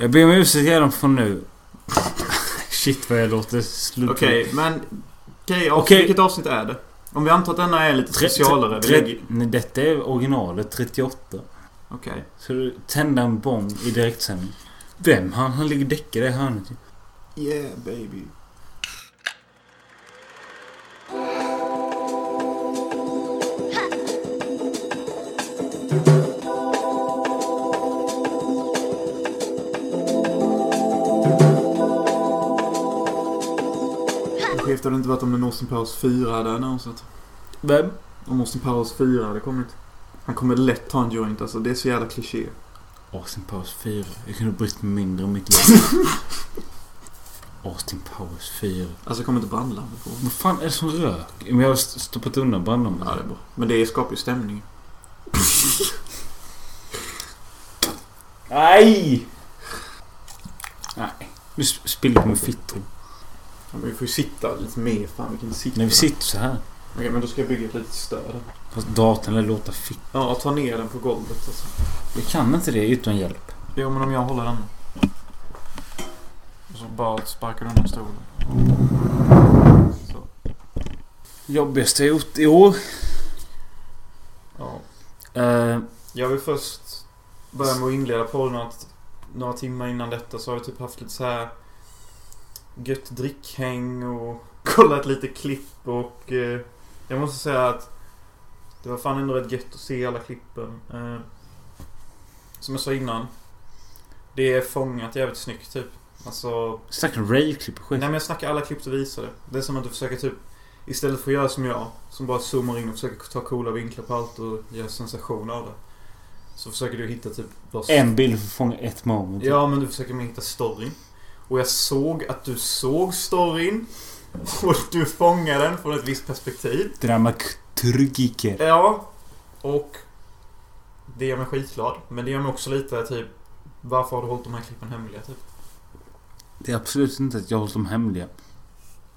Jag ber om ursäkt redan från nu. Shit vad jag låter slut. Okej, men... Okej, av- Okej. vilket avsnitt är det? Om vi antar att denna är lite Tre- specialare. tre- lägger- Nej, detta är originalet 38. Okej. Så du tända en bomb i direktsändning. Vem han? Han ligger däckad i hörnet. Yeah baby. Skevt hade det inte varit om den Austin Powers 4 hade annonsat. Vem? Om Austin Powers 4 hade kommit. Han kommer lätt ta en joint alltså. Det är så jävla kliché. Austin Powers 4. Jag kunde brytt mig mindre om mitt liv. Austin Powers 4. Alltså kommer inte brandlarmet på. Vad fan är det som rök? Men jag har st- stoppat undan brandlarmet. Ja, det är bra. Men det skapar ju stämning. Nej! Nej. Nu sp- spiller på min fittor. Ja, men vi får ju sitta lite mer. Fan vilken sitta. När vi sitter så här. Okej, men då ska jag bygga ett litet stöd. Fast datorn lär låta fitt. Ja, ta ner den på golvet alltså. Jag kan inte det utan hjälp. Jo, men om jag håller den. Och så bara sparkar du undan stolen. Så. Jobbigaste jag gjort i år? Ja. Eh, Jag vill först börja med att inleda podden att några timmar innan detta så har vi typ haft lite så här gött drickhäng och kollat lite klipp och eh, jag måste säga att det var fan ändå rätt gött att se alla klippen. Eh, som jag sa innan. Det är fångat jävligt snyggt typ. Alltså... Snackar rave-klipp och skit. Nej men jag snackar alla klipp du visade. Det är som att du försöker typ Istället för att göra som jag, som bara zoomar in och försöker ta coola vinklar på allt och göra sensation av det. Så försöker du hitta typ... En bild för att fånga ett moment. Ja, men du försöker hitta storyn. Och jag såg att du såg storyn. Och du fångade den från ett visst perspektiv. Dramaturgiker. Ja. Och... Det gör mig skitglad. Men det gör mig också lite typ... Varför har du hållit de här klippen hemliga typ? Det är absolut inte att jag hållit dem hemliga.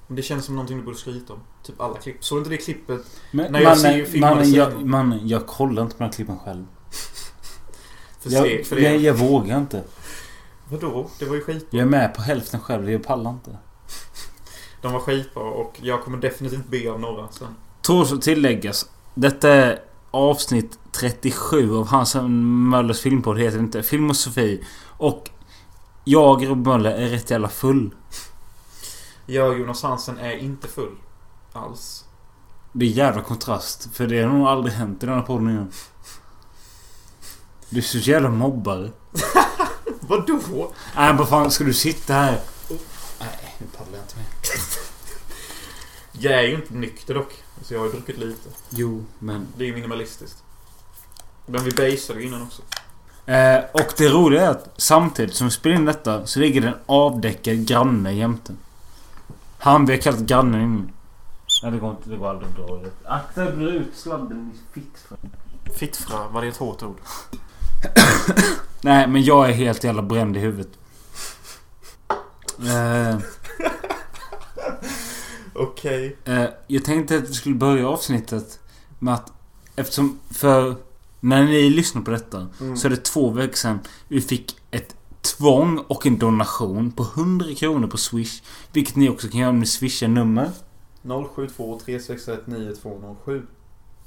Men Det känns som någonting du borde skryta om. Typ alla klipp. Såg du inte det klippet? Men Nej, jag ser mannen, filmade mannen, jag, mannen, jag kollar inte på de här klippen själv. För Jag, steg för det. jag, jag vågar inte. Vadå? Det var ju skit. Jag är med på hälften själv, jag pallar inte. De var skitbra och jag kommer definitivt be av några sen. Tåls att tilläggas. Detta är avsnitt 37 av Hans Möllers filmpodd. Heter inte. Film och jag, Robin Möller, är rätt jävla full. Jag, Jonas Hansen, är inte full. Alls. Det är jävla kontrast. För det har nog aldrig hänt i den här podden innan. Du är så jävla mobbare. Vadå? Nej, vad fan ska du sitta här? Nej, nu pallar jag inte mer. Jag är ju inte nykter dock. Så jag har ju druckit lite. Jo, men... Det är ju minimalistiskt. Men vi baseade ju innan också. Eh, och det roliga är att samtidigt som vi spelar in detta så ligger det en avdäckad granne jämte. Han vi har kallat grannen in. Nej det går inte. Det går aldrig att dra det. Akta dra ut sladden i fitt. Fittfrö, var det ett hårt ord? Nej men jag är helt jävla bränd i huvudet. Eh, Okej. eh, jag tänkte att vi skulle börja avsnittet med att eftersom för när ni lyssnar på detta Mm. så är det två veckor sedan vi fick ett tvång och en donation på 100 kronor på Swish. Vilket ni också kan göra om ni swishar nummer. 072 361 9207.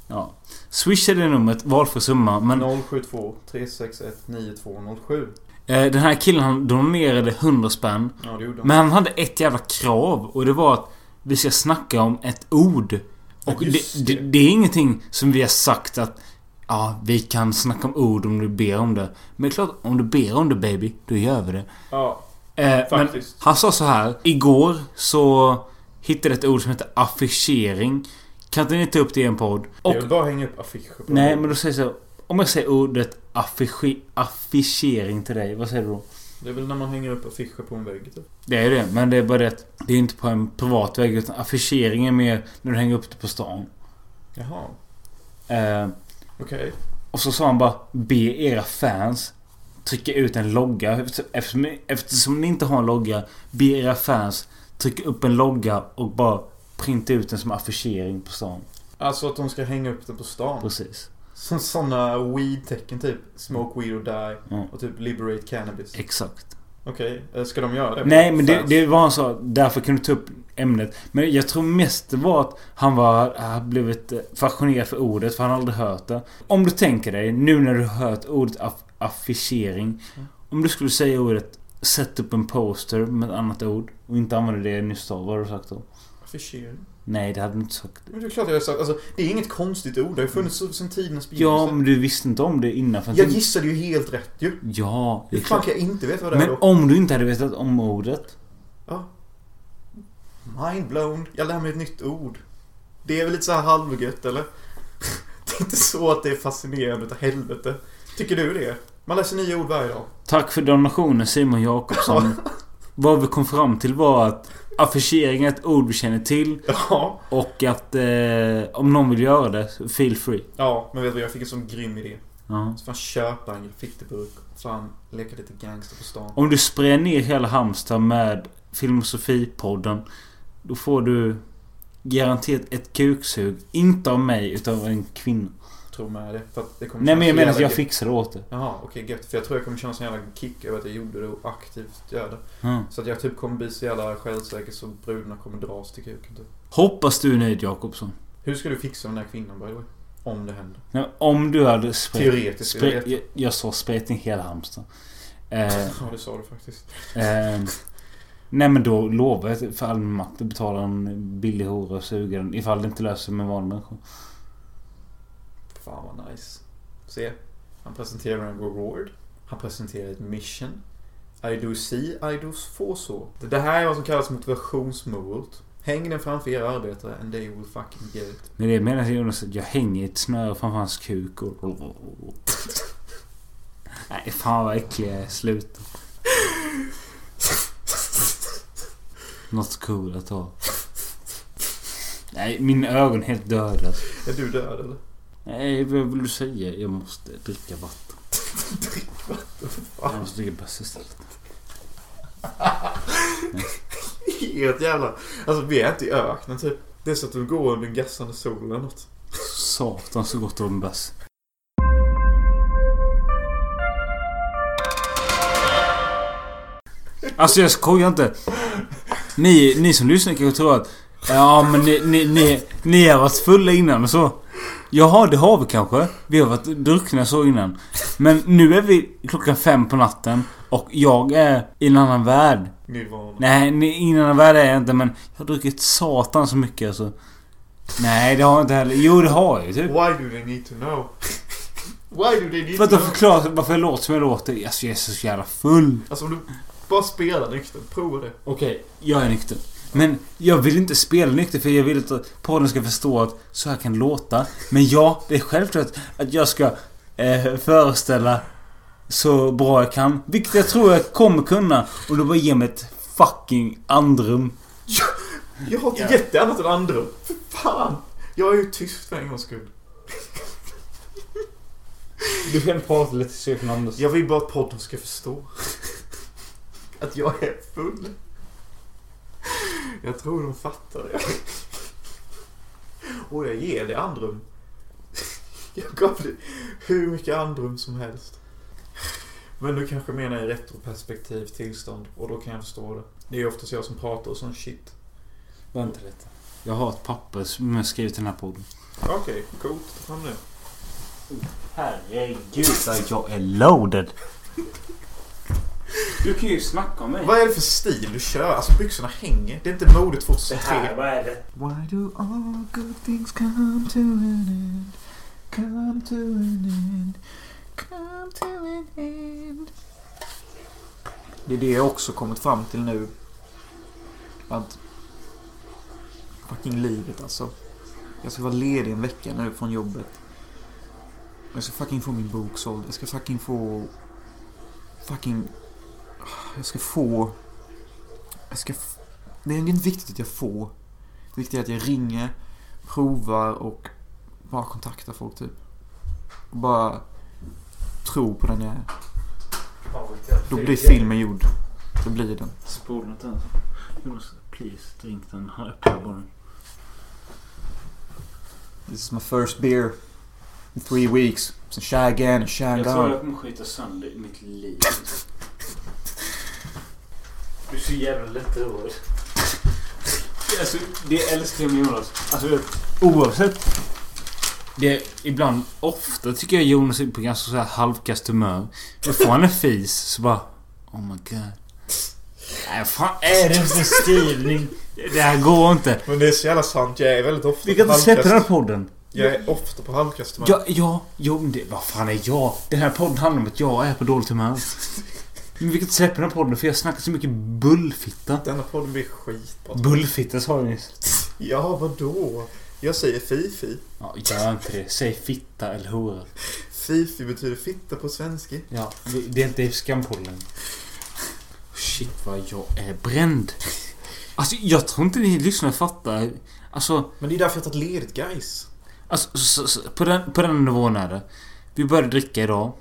Ja. Swish är det numret, valfri summa. Men 072 361 9207. eh, den här killen han donerade 100 spänn. Ja, det gjorde han. Men han hade ett jävla krav och det var att vi ska snacka om ett ord. Och Ja, det, det. det. Det, är ingenting som vi har sagt att Ja, vi kan snacka om ord om du ber om det. Men klart, om du ber om det baby, då gör vi det. Ja, Eh, men faktiskt. han sa så här. Igår så hittade jag ett ord som heter affischering. Kan inte ni ta upp det i en podd? Och, jag vill bara hänga upp affischer på nej, men då säger jag så. Om jag säger ordet affichi, affischering till dig, vad säger du då? Det är väl när man hänger upp affischer på en vägg typ. Det är det, men det är bara det att det är inte på en privat vägg utan affischering är mer när du hänger upp det på stan. Jaha. Eh, Okej. och så sa han bara Be era fans trycka ut en logga. Efter- Eftersom, eftersom ni inte har en logga, be era fans trycka upp en logga och bara printa ut den som affischering på stan. Alltså att de ska hänga upp den på stan. Precis. Som såna weed-tecken typ. Smoke weed or die. Ja. Och typ liberate cannabis. Exakt. Okej, eh, ska de göra det? Nej men det, det var han sa, därför kunde du ta upp ämnet. Men jag tror mest det var att han var, har blivit eh, fascinerad för ordet för han har aldrig hört det. Om du tänker dig, nu när du har hört ordet aff- affischering. Mm. Om du skulle säga ordet Sätt upp en poster med ett annat ord och inte använda det jag nyss sa, vad har du sagt då? Affischering? Nej, det hade du inte sagt. Men det är klart jag har sagt. Alltså, det är inget konstigt ord. Det har funnits så- sedan tidens Ja, begynnelse. men du visste inte om det innan. För Jag gissade ju helt rätt ju. Ja, det är klart. kan jag inte veta vad det är Men om du inte hade vetat om ordet. Ja. Mind blown. Jag lär mig ett nytt ord. Det är väl lite så här halvgött eller? Det är inte så att det är fascinerande utav helvete. Tycker du det? Man läser nya ord varje dag. Tack för donationen Simon Jakobsson. Vad vi kom fram till var att affischering är ett ord vi känner till. Ja. Och att eh, om någon vill göra det, feel free. Ja, men vet du? Jag fick en sån grym idé. Ja. Så fan köpa en graffitiburk och fan leka lite gangster på stan. Om du sprayar ner hela Halmstad med Filmosofipodden. Då får du garanterat ett kuksug. Inte av mig, utan av en kvinna. Tror med det. För att det kommer Nej men jag menar att jag fixar det åt det. Jaha, okej gött. För jag tror jag kommer känna sån jävla kick över att jag gjorde det och aktivt gör det. Ja. Så att jag typ kommer bli så jävla självsäker så brudarna kommer dras till kuken typ. Hoppas du är nöjd Jakobsson. Hur ska du fixa den där kvinnan by the way? Om det händer. Nej, om du hade sprayat... Teoretiskt. jag Spray, vet. jag, jag sa ner hela Halmstad. Eh, Ja, det sa du faktiskt. eh, nej men då lovar jag för all makt att betala en billig hora och suga den. Ifall det inte löser med vanlig människa. Fan vad nice. Se. Han presenterar en reward. Han presenterar ett mission. I do see, I do få så. Det här är vad som kallas motivationsmorot. Häng den framför era arbetare and they will fucking get it. Men det menar jag Jonas att jag hänger ett snöre framför hans kuk och... Nej fan vad äcklig jag är. Sluta. Något cool att ha. Nej, mina ögon är helt döda. Är du död eller? Nej, vad vill du säga? Jag måste dricka vatten. Drick vatten Jag måste dricka bäst istället. Helt jävla... Alltså vi är inte i öknen typ. Det är så att du går under en gassande sol eller något. Satan så gott det med bäst. Alltså jag skojar inte. Ni, ni som lyssnar kanske tror att Ja men ni, ni, ni, ni har varit fulla innan och så. Jaha det har vi kanske. Vi har varit druckna så innan. Men nu är vi klockan fem på natten. Och jag är i en annan värld. Nirvana. Nej, i en annan värld är jag inte men jag har druckit satan så mycket alltså. Nej det har jag inte heller. Jo det har jag ju typ. Why do they need to know? Why do they need För to att know? förklara varför jag låter som jag låter. Alltså jag är så jävla full. Alltså om du bara spelar nykter, prova det. Okej, jag är nykter. Men jag vill inte spela nykter för jag vill att podden ska förstå att så här kan det låta. Men ja, det är självklart att jag ska eh, föreställa så bra jag kan. Vilket jag tror jag kommer kunna. Och då bara ge mig ett fucking andrum. Jag har inte Ja. gett dig annat än andrum. För fan! Jag är ju tyst för en gångs skull. Du kan prata lite så jag kan andas. Jag vill bara att podden ska förstå. Att jag är full. Jag tror de fattar det. Och jag ger dig andrum. Jag gav dig hur mycket andrum som helst. Men du kanske menar i retroperspektivt tillstånd och då kan jag förstå det. Det är oftast jag som pratar och sån shit. Vänta lite. Jag har ett papper som jag skrivit till den här podden. Okej, coolt. Ta fram det. Herregud jag är loaded. Du kan ju snacka om mig. Vad är det för stil du kör? Alltså byxorna hänger. Det är inte mode 2003. vad är det? Why do all good things come to an end? Come to an end. Come to an end. Det är det jag också kommit fram till nu. Att... Fucking livet alltså. Jag ska vara ledig en vecka nu från jobbet. Jag ska fucking få min bok såld. Jag ska fucking få... Fucking... Jag ska få... Jag ska... Det är inte viktigt att jag får. Det viktiga är att jag ringer, provar och bara kontaktar folk typ. Och bara tror på den jag är. Då blir filmen gjord. Då blir den. Spola inte ens. Jonas, please drink den. Han öppnar bara. This is my first beer. In three weeks. Sen jag igen och kör Jag tror jag kommer skita sönder mitt liv. Du är så jävla lättroad. Alltså, det älskar jag med Jonas. Alltså, oavsett. Det är ibland, ofta tycker jag Jonas är på ganska så här halvkast humör. Men får han en fis så bara... Oh my god. Nej, fan är det en beskrivning? Det här går inte. Men det är så jävla sant. Jag är väldigt ofta Vi kan inte släppa den här podden. Jag är ofta på halvkast humör. Ja, ja, jo, men det, vad fan är jag? Den här podden handlar om att jag är på dåligt humör. Men inte släppa den här podden för jag snackar så mycket bullfitta. Denna podden blir skitbra. Bullfitta sa jag nyss. Ja, vadå? Jag säger fifi. Ja, gör inte det. Säg fitta eller hora. Fifi betyder fitta på svenska. Ja, det det är inte skampodden. Shit vad jag är bränd. Alltså jag tror inte ni lyssnare fattar. Alltså, Men det är därför jag har tagit ledigt guys. alltså så, så, på, den, på den nivån är det. Vi började dricka idag.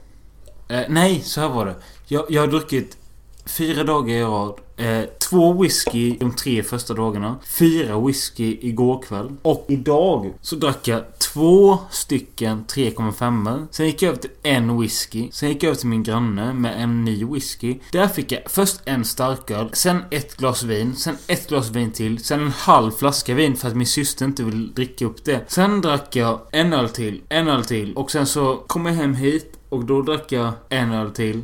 Eh, nej, så här var det. Jag, jag har druckit fyra dagar i rad. Eh, två whisky de tre första dagarna. Fyra whisky igår kväll. Och idag så drack jag två stycken 3,5 Sen gick jag över till en whisky. Sen gick jag över till min granne med en ny whisky. Där fick jag först en starköl. Sen ett glas vin. Sen ett glas vin till. Sen en halv flaska vin för att min syster inte vill dricka upp det. Sen drack jag en öl till. En öl till. Och sen så kom jag hem hit. Och då drack jag en öl till.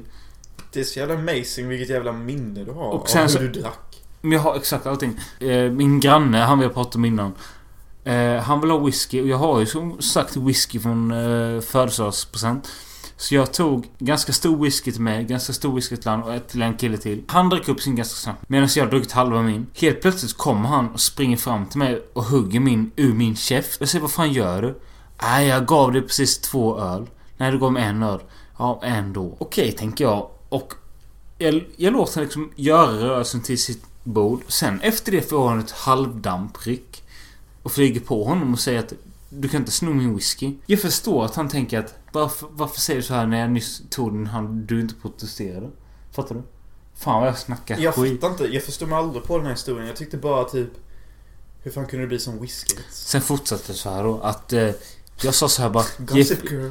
Det är så jävla amazing vilket jävla minne du har Och sen av så- hur du drack. Men jag har exakt allting. Eh, min granne, han vi har pratat om innan. Eh, han vill ha whisky och jag har ju som sagt whisky från eh, födelsedagspresent. Så jag tog ganska stor whisky till mig, ganska stor whisky till han och ett till en kille till. Han drack upp sin ganska snabbt. Medan jag druckit halva min. Helt plötsligt kommer han och springer fram till mig och hugger min ur min käft. Jag säger vad fan gör du? Nej, jag gav dig precis två öl. Nej, du gav mig en öl. Ja, en då. Okej, tänker jag. Och jag, jag låter honom liksom göra rörelsen till sitt bord. Sen efter det får han ett halvdampryck. Och flyger på honom och säger att du kan inte sno min whisky. Jag förstår att han tänker att varför, varför säger du så här när jag nyss tog din hand du inte protesterade? Fattar du? Fan vad jag snackar Jag skit. fattar inte. Jag förstod mig aldrig på den här historien. Jag tyckte bara typ... Hur fan kunde det bli som whisky? Sen fortsatte det så här då att eh, jag sa så här bara ge,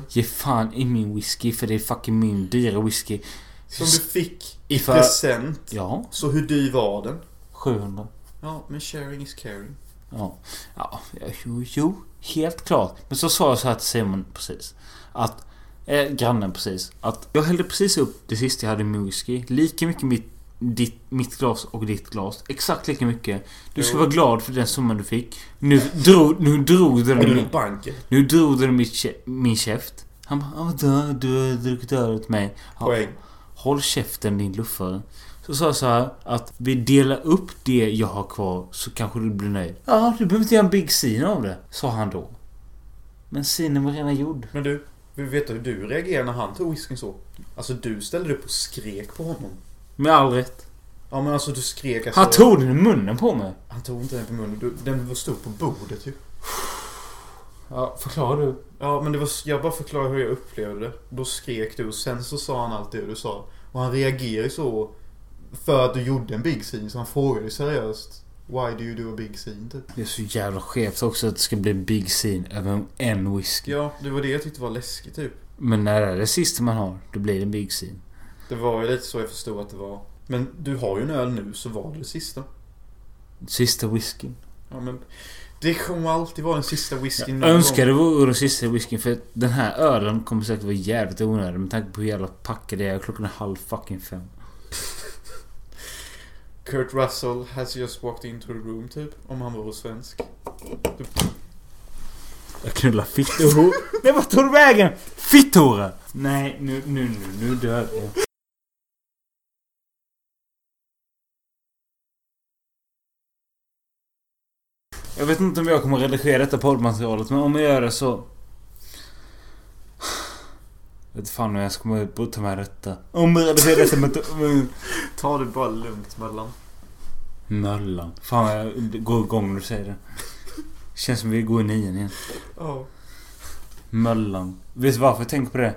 ge fan i min whisky för det är fucking min dyra whisky. Som du fick I för... present. Ja, Så hur dyr var den? 700. Ja, men sharing is caring. Ja, ja, jo, jo, helt klart. Men så sa jag så här till Simon precis. Att, eh, grannen precis. Att jag hällde precis upp det sista jag hade i min whisky. Lika mycket mitt, ditt, mitt glas och ditt glas. Exakt lika mycket. Du ska Jo. vara glad för den summan du fick. Nu drog, nu drog den min, nu drog den kä- min käft. Han bara, ah, du har druckit öl åt mig. Ja, Poäng. Håll käften din luffare. Så sa jag så här att vi delar upp det jag har kvar så kanske du blir nöjd. Ja, du behöver inte göra en big scene av det. Sa han då. Men scenen var redan gjord. Men du, vill du hur du reagerade när han tog whiskyn så? Alltså du ställde upp och skrek på honom. Med all rätt. Ja men alltså du skrek alltså... Han tog den i munnen på mig. Han tog inte den på munnen. Du, den stod på bordet ju. Ja, förklara du. Ja men det var... Jag bara förklarar hur jag upplevde det. Då skrek du och sen så sa han allt det du sa. Och han reagerade ju så... För att du gjorde en big scene. Så han frågade ju seriöst. Why do you do a big scene typ? Det är så jävla skevt också att det ska bli en big scene över en whisky. Ja, det var det jag tyckte var läskigt typ. Men när det är det sista man har, då blir det en big scene. Det var ju lite så jag förstod att det var. Men du har ju en öl nu så var det det sista. Sista whiskyn. Ja men... Det kommer alltid vara den sista whiskyn Jag önskar det vore den sista whiskyn för att den här ölen kommer säkert vara jävligt onödig med tanke på hur jävla packad det är. Klockan är halv fucking fem. Kurt Russell has just walked into the room typ. Om han vore svensk. Jag knullar fitthora. Nej vart tog du vägen? Fitthora! Nej, nu, nu, nu, nu dör jag. Jag vet inte om jag kommer redigera detta poddmaterialet men om jag gör det så... Jag vet fan hur jag ska komma ut och ta med detta. Om jag redigerar detta med... Ta det bara lugnt mellan. Möllan. Fan jag går igång när du säger det. Känns som vi går i nian igen. Ja. Möllan. Vet du varför jag tänker på det?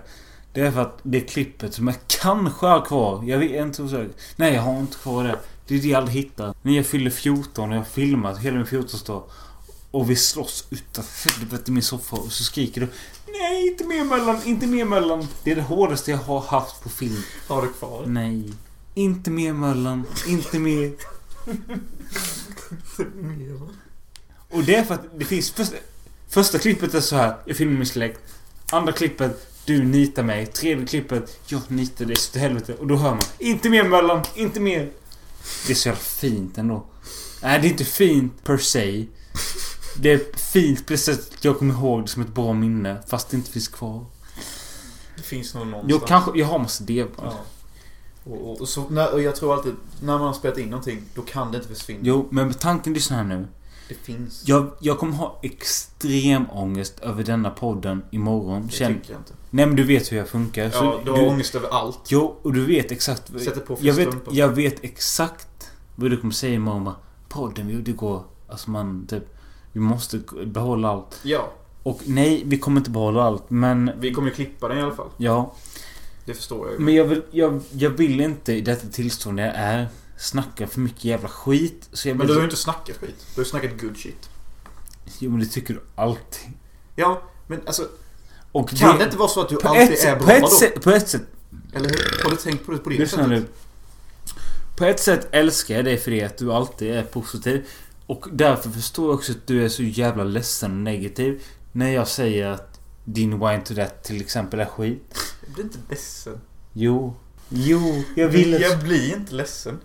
Det är för att det klippet som jag kanske har kvar. Jag vet inte osäker. Nej, jag har inte kvar det. Det är det jag aldrig hittar. När jag fyller 14 och jag har filmat hela min 14-årsdag. Och vi slåss utav helvete i min soffa och så skriker du Nej, inte mer Möllan, inte mer Möllan. Det är det hårdaste jag har haft på film. Har du kvar? Nej. Inte mer Möllan. Inte mer. Och det är för att det finns... Första, första klippet är så här. Jag filmar min släkt. Andra klippet. Du nitar mig. Tredje klippet. Jag nitar dig så till helvete. Och då hör man. Inte mer Möllan. Inte mer. Det är så jävla fint ändå. Nej, det är inte fint per se. Det är fint på det sättet jag kommer ihåg det som ett bra minne. Fast det inte finns kvar. Det finns nog någonstans. Jag kanske... Jag har massa deband. Ja. Och, och, och, så, när, och jag tror alltid, när man har spelat in någonting, då kan det inte försvinna. Jo, men tanken lyssna här nu. Det finns. Jag, jag kommer ha extrem ångest över denna podden imorgon. det Känn, tycker jag inte. nej men du vet hur jag funkar. Ja, du har ångest över allt. Jo, och du vet exakt. Sätter på Jag vet, jag vet exakt vad du kommer säga imorgon. bara, Podden vi gjorde igår. Alltså man typ... Vi måste behålla allt. Ja, Och nej, vi kommer inte behålla allt. Men... vi kommer klippa den i alla fall. Ja. Det förstår jag ju. Men jag vill, jag, jag vill inte i detta tillstånd jag är snacka för mycket jävla skit. Så jag Men du har ju inte snackat skit. Du har ju snackat good shit. Jo men det tycker du alltid. Ja, men alltså Och kan det inte vara så att du på alltid är på bra ett då? sätt, på ett sätt Eller hur? Har du tänkt på det på det Lyssna sättet? nu. På ett sätt älskar jag dig för det att du alltid är positiv. Och därför förstår jag också att du är så jävla ledsen och negativ. När jag säger att din Wine to That till exempel är skit. Jag blir inte ledsen. Jo. Jo, jag vill. Jag blir inte ledsen.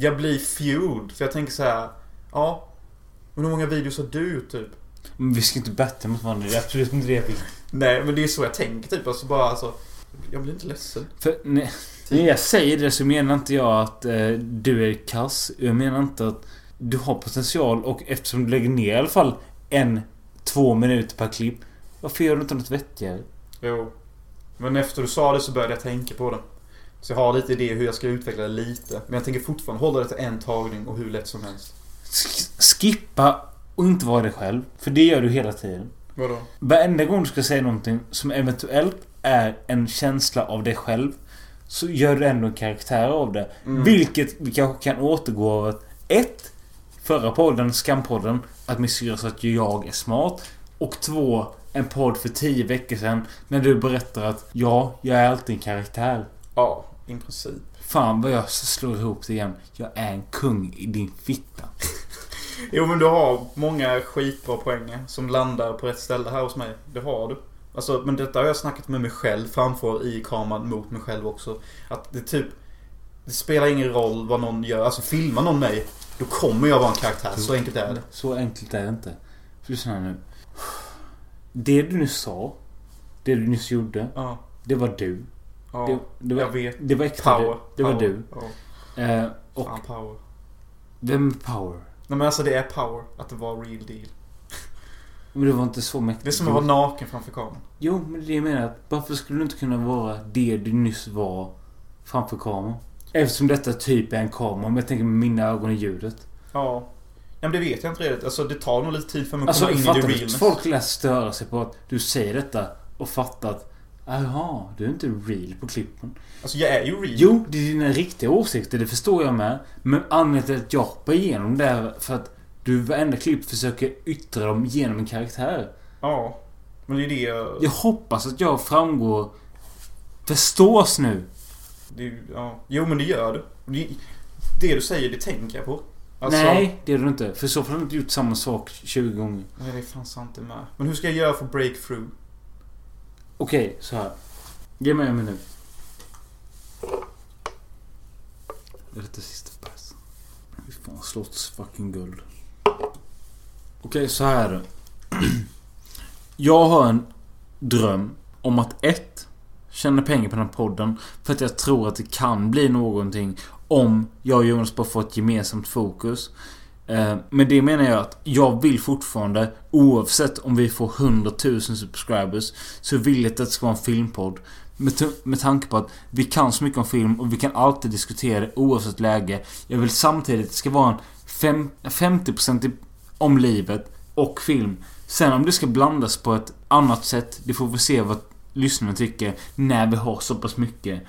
Jag blir fueled. För jag tänker så här. Ja. Men hur många videos har du typ? Men vi ska inte betta mot varandra. Det är absolut inte det jag vill. Nej, men det är så jag tänker typ. Alltså bara alltså. Jag blir inte ledsen. För när, när jag säger det så menar inte jag att eh, du är kass. Jag menar inte att du har potential och eftersom du lägger ner i alla fall en, två minuter per klipp. Varför gör du inte något vettigare? Jo. Men efter du sa det så började jag tänka på det. Så jag har lite idé hur jag ska utveckla det lite. Men jag tänker fortfarande hålla det till en tagning och hur lätt som helst. Sk- skippa och inte vara dig själv. För det gör du hela tiden. Vadå? Varenda gång du ska säga någonting som eventuellt är en känsla av dig själv. Så gör du ändå en karaktär av det. Mm. Vilket vi kanske kan återgå av att ett Förra podden, Skampodden, att min syrra sa att jag är smart. Och två, en podd för tio veckor sedan när du berättar att ja, jag är alltid en karaktär. Ja, i princip. Fan vad jag slår ihop det igen. Jag är en kung i din fitta. Jo men du har många skitbra poänger som landar på rätt ställe här hos mig. Det har du. Alltså, men detta har jag snackat med mig själv framför i kameran mot mig själv också. Att det typ... Det spelar ingen roll vad någon gör. Alltså filmar någon mig, då kommer jag vara en karaktär. Så enkelt är det. Så enkelt är det inte. För lyssna nu. Det du nyss sa. Det du nyss gjorde. Ja. Det var du. Ja. Det, det var, jag vet. det var äkta Power. du. Det var power. du. Ja. Eh, och Fan power. vem är power? Nej men alltså det är power. Att det var real deal. Men det var inte så mäktigt. Det är som att vara naken framför kameran. Jo, men det jag menar att varför skulle du inte kunna vara det du nyss var framför kameran? Eftersom detta typ är en kamera, om jag tänker med mina ögon och ljudet. Ja. Ja men det vet jag inte riktigt. Alltså det tar nog lite tid för mig att Alltså, komma in i du? realness. Folk lär störa sig på att du säger detta och fattar att Jaha, du är inte real på klippen. Alltså jag är ju real. Jo, det är dina riktiga åsikter, det förstår jag med. Men anledningen till att jag hoppar igenom det är för att du varenda klipp försöker yttra dem genom en karaktär. Ja. Men det är det jag... Jag hoppas att jag framgår... Förstås nu! Det, ja. Jo men det gör du. Det, det du säger, det tänker jag på. Alltså, Nej, det är du inte. För så fall har du inte gjort samma sak 20 gånger. Nej, det är fan sant det med. Men hur ska jag göra för breakthrough? Okej, så här. Ge mig en minut. Det är det sista pass. Fy fan, slotts fucking guld. Okej, så här är det. Jag har en dröm om att ett Tjäna pengar på den här podden. För att jag tror att det kan bli någonting om jag och Jonas bara får ett gemensamt fokus. Eh, Men det menar jag att jag vill fortfarande oavsett om vi får 100 000 subscribers så vill jag att det ska vara en filmpodd. Med, med tanke på att vi kan så mycket om film och vi kan alltid diskutera det oavsett läge. Jag vill samtidigt att det ska vara en fem, 50% om livet och film. Sen om det ska blandas på ett annat sätt, det får vi se vad lyssnarna tycker när vi har så pass mycket.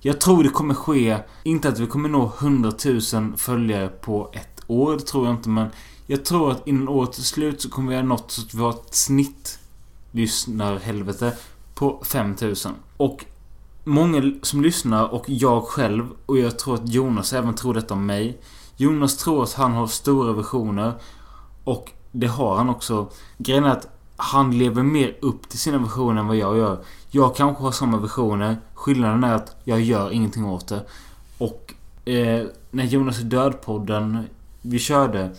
Jag tror det kommer ske, inte att vi kommer nå 100 000 följare på ett år, det tror jag inte men jag tror att innan året är slut så kommer vi ha nått så att vi har ett snitt lyssnarhelvete på 5000. Och många som lyssnar och jag själv och jag tror att Jonas även tror detta om mig. Jonas tror att han har stora visioner. Och det har han också. Grejen är att han lever mer upp till sina visioner än vad jag gör. Jag kanske har samma visioner. Skillnaden är att jag gör ingenting åt det. Och eh, när Jonas är död-podden vi körde.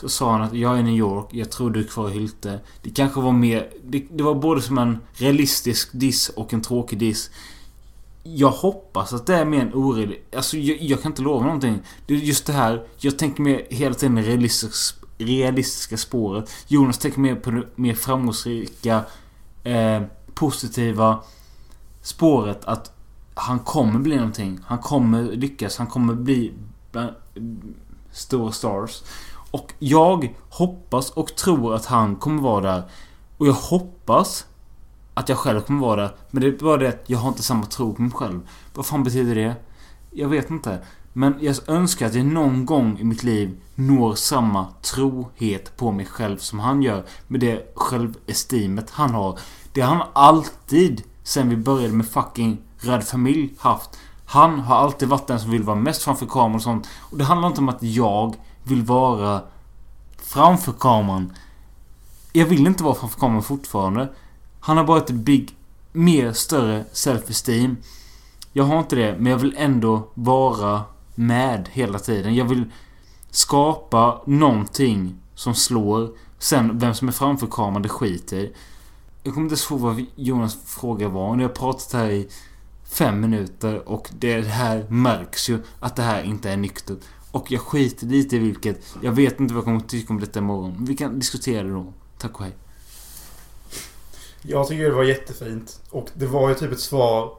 Så sa han att jag är i New York, jag tror du är kvar i Hylte. Det kanske var mer... Det, det var både som en realistisk diss och en tråkig diss. Jag hoppas att det är mer en orealistisk... Alltså jag, jag, kan inte lova någonting. Det är just det här. Jag tänker mer hela tiden realistisk, realistiska spåret. Jonas tänker mer på det mer framgångsrika, eh, positiva spåret att han kommer bli någonting. Han kommer lyckas. Han kommer bli stora stars. Och jag hoppas och tror att han kommer vara där. Och jag hoppas att jag själv kommer vara där. Men det är bara det att jag har inte samma tro på mig själv. Vad fan betyder det? Jag vet inte. Men jag önskar att jag någon gång i mitt liv når samma trohet på mig själv som han gör. Med det självestimet han har. Det har han alltid, sen vi började med fucking Röd Familj, haft. Han har alltid varit den som vill vara mest framför kameran och sånt. Och det handlar inte om att jag vill vara framför kameran. Jag vill inte vara framför kameran fortfarande. Han har bara ett big, mer större self-esteem. Jag har inte det, men jag vill ändå vara med hela tiden. Jag vill skapa någonting som slår. Sen, vem som är framför kameran, det skiter i. Jag kommer inte ens ihåg vad Jonas fråga var. Nu har jag pratat här i fem minuter och det här märks ju att det här inte är nyktert. Och jag skiter lite i vilket. Jag vet inte vad jag kommer att tycka om detta imorgon. Vi kan diskutera det då. Tack och hej. Jag tycker det var jättefint. Och det var ju typ ett svar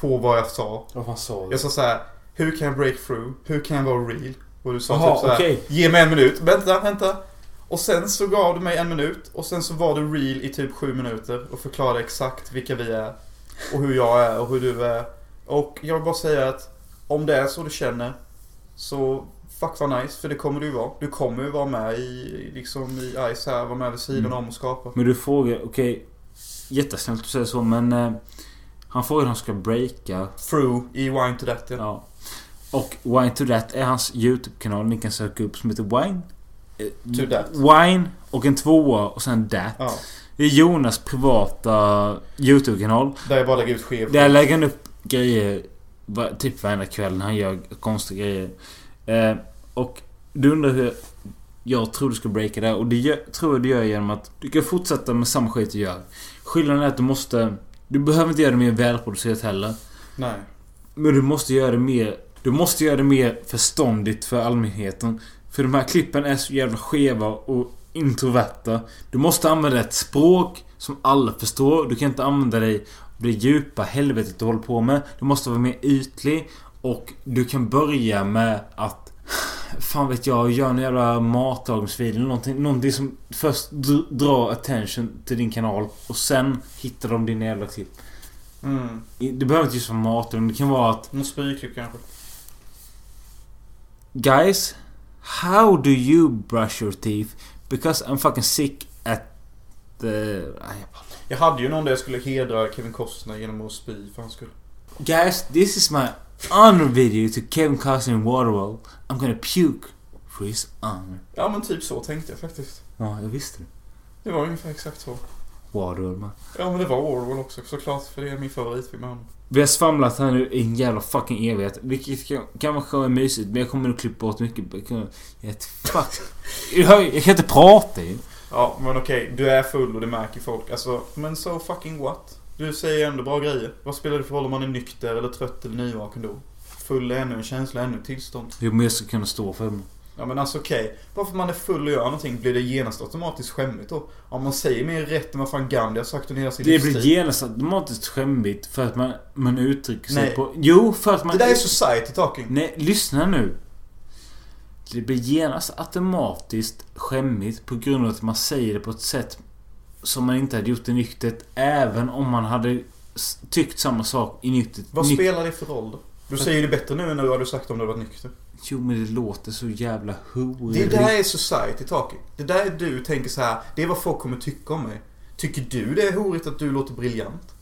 på vad jag sa. Vad fan sa du? Jag sa så här. Hur kan jag break through? Hur kan jag vara real? Och du sa Aha, typ så här. okej. Ge mig en minut. Vänta, vänta. Och sen så gav du mig en minut. Och sen så var du real i typ sju minuter. Och förklarade exakt vilka vi är. Och hur jag är och hur du är. Och jag vill bara säga att om det är så du känner så fuck vad nice, för det kommer du ju vara. Du kommer ju vara med i, liksom i Ice här, vara med vid sidan Mm. om och skapa. Men du frågar, okej. jättesnällt att du säger så men... Eh, han frågar hur han ska breaka. Through i Wine to That ja. Ja. Och Wine to That är hans YouTube-kanal ni kan söka upp som heter Wine. eh, To That. Wine och en tvåa och sen That. ja. Det är Jonas privata YouTube-kanal. Där jag bara lägger ut skev. Där lägger han upp grejer typ varenda kväll när han gör konstiga grejer. Eh, och du undrar hur jag tror du ska breaka det. Och det gör, tror jag du gör genom att du kan fortsätta med samma skit du gör. Skillnaden är att du måste... Du behöver inte göra det mer välproducerat heller. Nej. Men du måste göra det mer... Du måste göra det mer förståndigt för allmänheten. För de här klippen är så jävla skeva och introverta. Du måste använda ett språk som alla förstår. Du kan inte använda dig av det djupa helvetet du håller på med. Du måste vara mer ytlig. Och du kan börja med att... Fan vet jag, göra en jävla matlagningsvideo eller någonting. Någonting som först dr- drar attention till din kanal. Och sen hittar de din jävla klipp. Mm. Det behöver inte just vara mat, men det kan vara att Någon spyklipp kanske. Guys, how do you brush your teeth? Because I'm fucking sick at the... Jag hade ju någon där jag skulle hedra Kevin Costner genom att spy för hans skull. Guys, this is my honor video to Kevin Costner in Waterworld. I'm gonna puke for his honor. Ja men typ så tänkte jag faktiskt. Ja, jag visste det. Det var ungefär exakt så. Waterworld, man. Ja men det var Orwell också såklart. För det är min favoritfilm med honom. Vi har svamlat här nu i en jävla fucking evighet. Vilket kan, kan vara mysigt, men jag kommer nog klippa bort mycket. Jag kan- Jag vet fuck. Jag, hör- jag kan inte prata ju. Ja men okej, du är full och det märker folk. Alltså, men so fucking what? Du säger ändå bra grejer. Vad spelar det för roll om man är nykter eller trött eller nyvaken då? Full är ännu en känsla, ännu ett tillstånd. Jo, men jag ska kunna stå för det. Ja men alltså okej. Bara för att man är full och gör någonting blir det genast automatiskt skämmigt då? Om man säger mer rätt än vad fan Gandhi har sagt under hela sin Det blir livstid. genast automatiskt skämmigt för att man, man uttrycker sig Nej. på... Jo, för att man... Det där är society talking. Nej, lyssna nu. Det blir genast automatiskt skämmigt på grund av att man säger det på ett sätt som man inte hade gjort i nyktert. Även om man hade tyckt samma sak i nyktert. Vad spelar det för roll då? Du säger det bättre nu än du hade sagt om du varit nykter. Jo, men det låter så jävla horigt. Det där är society talking. Det där är du tänker så här. Det är vad folk kommer tycka om mig. Tycker du det är horigt att du låter briljant?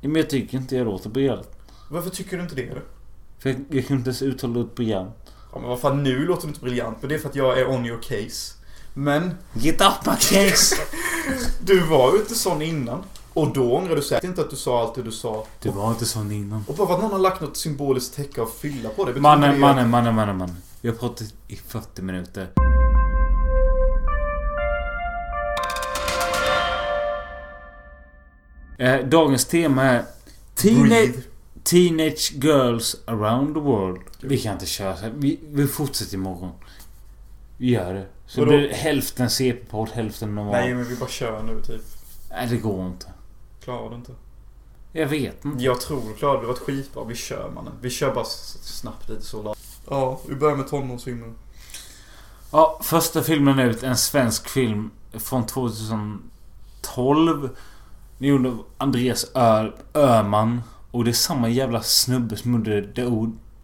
Men jag tycker inte jag låter briljant. Varför tycker du inte det? då? För jag, jag kan inte ens uttala ordet briljant. Ja, men vad fan, nu låter du inte briljant. Men det är för att jag är on your case. Men Get up my case! du var ju inte sån innan. Och då ångrar du säkert inte att du sa allt det du sa. Du var inte sån innan. Och bara för att någon har lagt något symboliskt täcke av fylla på det. betyder Mannen, det mannen, mannen, mannen, mannen. Vi har pratat i 40 minuter. Eh, dagens tema är Teenage, teenage Girls around the world. Vi kan inte köra så här. Vi, vi fortsätter imorgon. Vi gör det. Så Vadå? blir det hälften CP-podd, hälften normal. Nej, Nej. men vi bara kör nu typ. det går inte. Klarar du inte? Jag vet inte. Jag tror du klarar det. Det var skitbra. Vi kör mannen. Vi kör bara snabbt lite så. Ja, vi börjar med tonårsfilmer. Ja, första filmen ut. En svensk film från 2012. Den gjorde Andreas Ö Öman. Och det är samma jävla snubbe som gjorde Det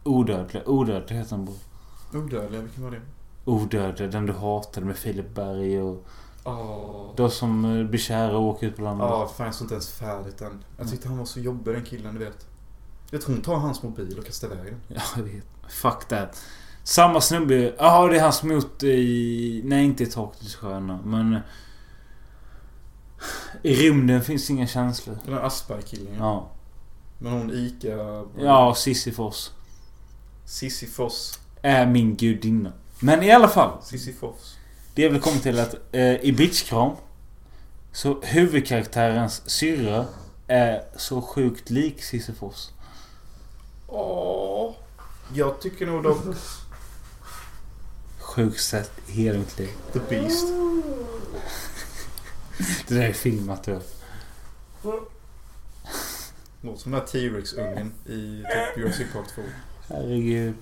Odödliga. Odödliga heter den bara. Odödliga, vilken var det? Odödliga, den du hatade med Filip Berg och... Åh. De som eh, blir kära och åker ut på landet. Ja, fan jag såg inte ens färdigt än. Jag tyckte han var så jobbig den killen, du vet. Jag tror hon tar hans mobil och kastar iväg den. Ja, jag vet. Fuck that. Samma snubbe. Ja, det är han som gjort i... Nej, inte i Taket i sjöarna. Men... eh, I rymden finns inga känslor. Den där Asperg-killen ja. Men hon Ica... Ja, Sisyfos. Sissi Foss. Är min gudinna. Men i alla fall. Sissi Foss. Det jag vill komma till att eh, i Bitchkram Så huvudkaraktärens syrra är så sjukt lik Sisyfos. Åh. Jag tycker nog dock Sjukt sett i hela mitt liv. The Beast. Det där är filmat du. Låter som den här T-Rex-ungen i typ Jurassic Park 2. Herregud.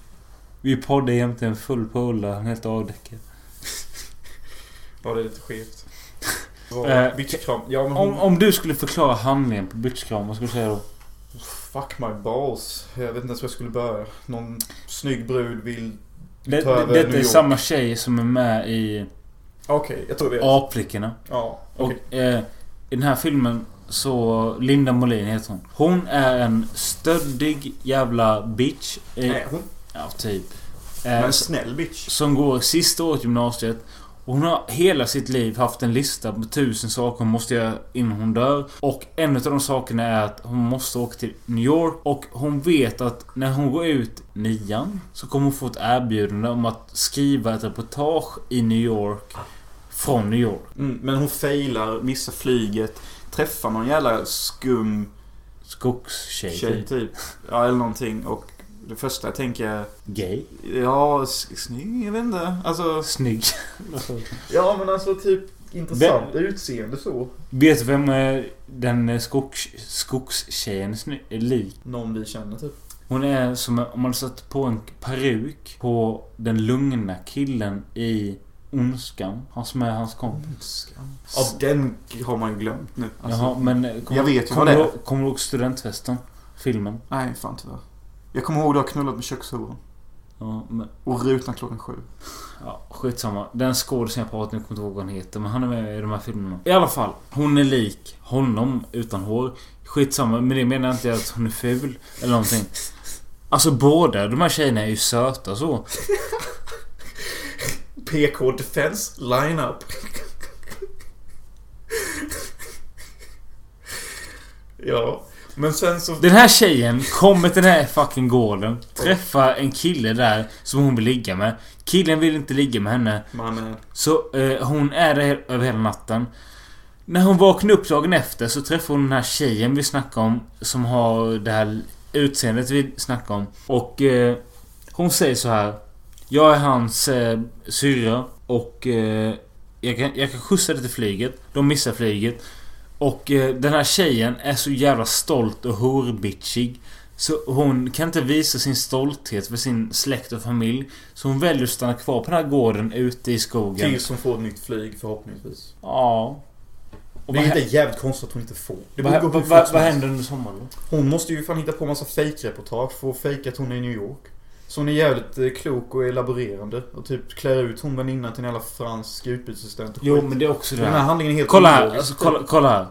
Vi poddar jämte en full polare. Han är helt avdäckad. Ja, det är lite skevt. Bitchkram. Ja, men hon... Om, om du skulle förklara handlingen på Bitchkram, vad skulle du säga då? Fuck my balls. Jag vet inte ens var jag skulle börja. Någon snygg brud vill... Det, Ta det, över det New är samma tjej som är med i Okej, jag tror vi vet. Aplickorna. Ja, Och okej. eh, i den här filmen så... Linda Molin heter hon. Hon är en stöddig jävla bitch. Eh, Nej, hon... Ja, typ. Men Eh, en s- snäll bitch. som går sista året gymnasiet. Och hon har hela sitt liv haft en lista på tusen saker hon måste göra innan hon dör. Och en av de sakerna är att hon måste åka till New York. Och hon vet att när hon går ut nian så kommer hon få ett erbjudande om att skriva ett reportage i New York. Från New York. Mm, men hon failar, missar flyget, träffar någon jävla skum Skogstjej. tjej typ. typ. Ja, eller någonting. Och det första jag tänker. Gay. Ja, snygg, jag vet inte. Alltså... Snygg. Ja, men alltså typ intressant utseende så. Vet du vem eh, den eh, skogs, skogstjejen är lik? Någon vi känner typ. Hon är som om man satt på en peruk på den lugna killen i Ondskan. Han som är hans kompis. Ja, den har man ju glömt nu. Alltså, Jaha, men... eh, Kommer, Jag vet ju kommer vad det du är. Kommer du ihåg studentfesten? Filmen? Nej, fan tyvärr. Jag kommer ihåg du har knullat med kökshuvan. Ja, men... Och rutan klockan sju. Ja, skitsamma. Den skådisen jag pratar nu kommer inte ihåg vad han heter, men han är med i de här filmerna. I alla fall. Hon är lik honom utan hår. Skitsamma, men det menar jag inte att hon är ful eller någonting. Alltså båda de här tjejerna är ju söta så. PK Defense Lineup. ja. Men sen så... Den här tjejen kommer till den här fucking gården. Träffar en kille där som hon vill ligga med. Killen vill inte ligga med henne. Mannen. Så eh, hon är där över hela natten. När hon vaknar upp dagen efter så träffar hon den här tjejen vi snackade om. Som har det här utseendet vi snackade om. Och eh, hon säger så här. Jag är hans eh, syrra och eh, jag, kan, jag kan skjutsa dig till flyget. De missar flyget. Och eh, den här tjejen är så jävla stolt och horbitchig. Så hon kan inte visa sin stolthet för sin släkt och familj. Så hon väljer att stanna kvar på den här gården ute i skogen. Tills hon får ett nytt flyg förhoppningsvis. Ja. Och vad, är jävligt konstigt att hon inte får. Det vad, vad, vad, händer under sommaren då? Hon måste ju fan hitta på massa fejkreportage för att fejka att hon är i New York. Så hon är jävligt eh, klok och elaborerande. Och typ klär ut hon väninnan till en jävla fransk utbytesstudent. Jo men det är också det Den här handlingen är helt Kolla här, alltså, kolla, kolla här.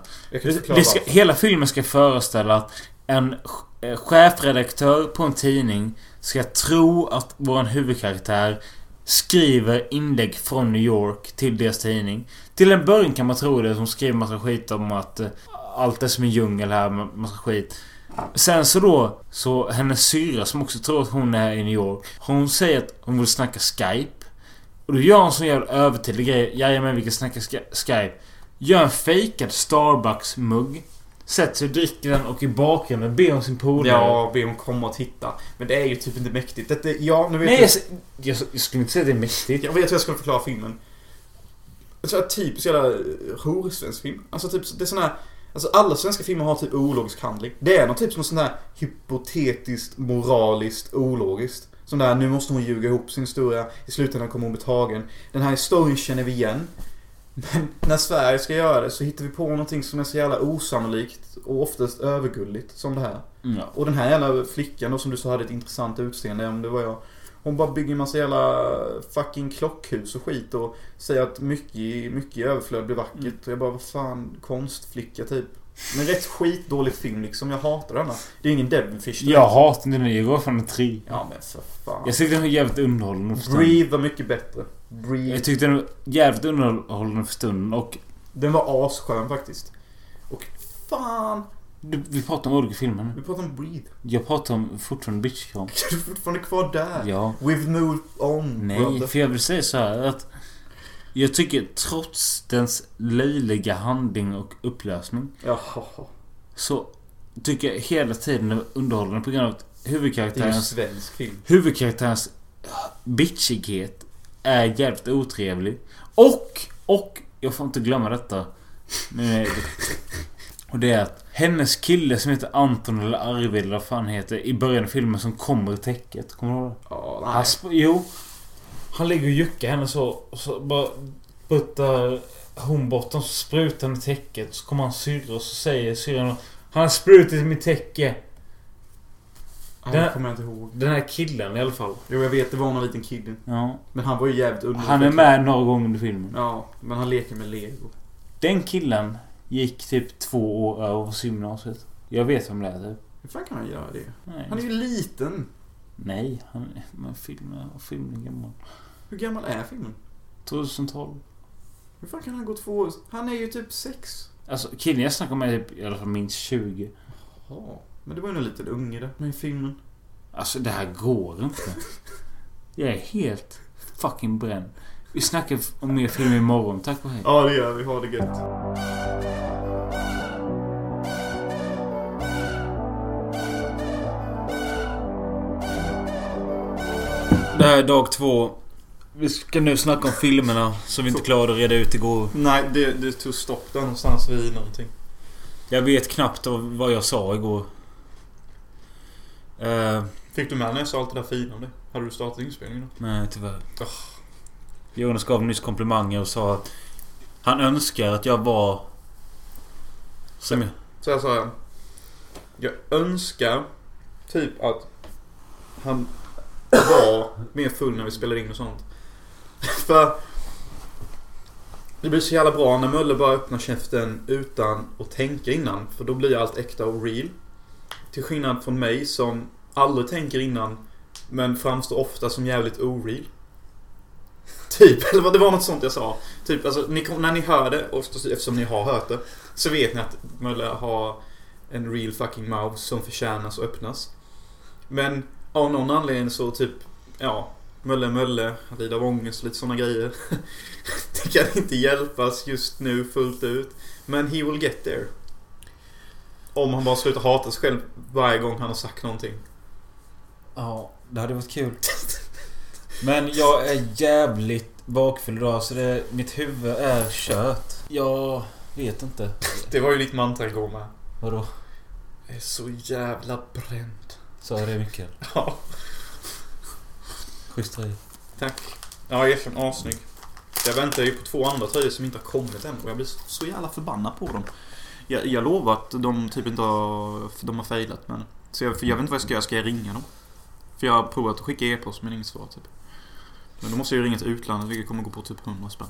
Det ska, hela filmen ska föreställa att en eh, chefredaktör på en tidning ska tro att vår huvudkaraktär skriver inlägg från New York till deras tidning. Till en början kan man tro det. Som skriver massa skit om att eh, allt är som en djungel här. ma- Massa skit. Sen så då, så hennes syra som också tror att hon är i New York. Hon säger att hon vill snacka Skype. Och då gör hon sån jävla övertydlig grej. Jajamän, vi kan snacka Skype. Gör en fejkad Starbucks-mugg. Sätter sig och dricker den och i bakgrunden ber hon sin polare. Ja, be hon komma och titta. Men det är ju typ inte mäktigt. Detta, ja, nu vet Nej, jag... jag, jag, skulle inte säga att det är mäktigt. Jag vet hur jag skulle förklara filmen. Tror att typisk jävla eh, horsvensk film. Alltså typ, det är sån här... Alltså alla svenska filmer har typ ologisk handling. Det är något typ som sån här hypotetiskt, moraliskt, ologiskt. Som där, nu måste hon ljuga ihop sin historia. I slutändan kommer hon bli tagen. Den här historien känner vi igen. Men när Sverige ska göra det så hittar vi på någonting som är så jävla osannolikt och oftast övergulligt som det här. Ja. Och den här jävla flickan då som du sa hade ett intressant utseende, om det var jag. Hon bara bygger en massa jävla fucking klockhus och skit och säger att mycket, mycket överflöd blir vackert. Mm. Och jag bara, vad fan, konstflicka typ. Men rätt skitdålig film liksom, jag hatar denna. Det är ingen Devon Fish. Jag hatar den. Jag går från en tre. Ja men för fan. Jag tyckte den var jävligt underhållande för stunden. Breathe var mycket bättre. Breathe. Jag tyckte den var jävligt underhållande för stunden och... Den var asskön faktiskt. Och fan. Du, vi pratar om olika filmer nu. Vi pratar om Breathe. Jag pratar om fortfarande bitchkram. Är du fortfarande kvar där? Ja. We've moved on Nej, brother. för jag vill säga så här att... Jag tycker trots dens löjliga handling och upplösning Jaha. så tycker jag hela tiden är underhållande på grund av att Det är ju en huvudkaraktärens, svensk film. huvudkaraktärens bitchighet är jävligt otrevlig. Och, och, jag får inte glömma detta. Nu är det, och det är att hennes kille som heter Anton eller Arvid eller vad fan heter i början av filmen som kommer i täcket. Kommer du ihåg det? Ja, Han sp- jo. Han ligger och juckar henne så och så bara puttar hon bort den så sprutar han i täcket. Så kommer han syrra och så säger syrran Han har sprutat i mitt täcke. Den- det kommer jag inte ihåg. Den här killen i alla fall. Jo, jag vet. Det var någon liten kid. Ja. Men han var ju jävligt underlig. Han är med några gånger under filmen. Ja, men han leker med lego. Den killen gick typ två år över gymnasiet. Jag vet vem det är typ. Hur fan kan han göra det? Nej. Han är ju liten. Nej, han är... Men filmen, filmen är gammal. Hur gammal är filmen? 2012. Hur fan kan han gå två år? Han är ju typ sex. Alltså killen jag snackar om är typ i alla fall minst 20. Ja, men det var ju en liten unge där med i filmen. Alltså det här går inte. Jag är helt fucking bränd. Vi snackar om mer film imorgon. Tack och hej. Ja, det gör vi. Ha det gött. Det här är dag två. Vi ska nu snacka om filmerna som vi inte klarade att reda ut igår. Nej, det, det tog stopp där någonstans vid någonting. Jag vet knappt vad jag sa igår. Uh, Fick du med när jag sa allt det där fina om det? Hade du startat inspelningen då? nej, tyvärr. Jonas gav nyss komplimanger och sa att han önskar att jag var... Som jag... Så jag sa jag. Jag önskar typ att han var mer full när vi spelade in och sånt. För det blir så jävla bra när Mölle bara öppnar käften utan att tänka innan. För då blir allt äkta och real. Till skillnad från mig som aldrig tänker innan men framstår ofta som jävligt oreal. Typ, eller vad det var något sånt jag sa. Typ, alltså, ni när ni hör det, och eftersom ni har hört det, så vet ni att Mölle har en real fucking mouth som förtjänas att öppnas. Men av någon anledning så typ, ja, Mölle Mölle, lider av ångest och lite sådana grejer. det kan inte hjälpas just nu fullt ut. Men he will get there. Om han bara slutar hata sig själv varje gång han har sagt någonting. Ja, det hade varit kul. Men jag är jävligt bakfull idag så det, mitt huvud är kört. Jag vet inte. Det var ju ditt mantra igår med. Vadå? Jag är så jävla bränd. Jag det Mikael? Ja, Schysst tröja. tack. Ja, erkänn assnygg. Jag väntar ju på två andra tröjor som inte har kommit än och jag blir så jävla förbannad på dem. Jag, jag lovar att de typ inte har... De har failat men... Så jag, jag vet inte vad jag ska göra. Ska jag ringa dem? För jag har provat att skicka e-post men inget svar typ. Men då måste jag ju ringa till utlandet vilket kommer gå på typ 100 spänn.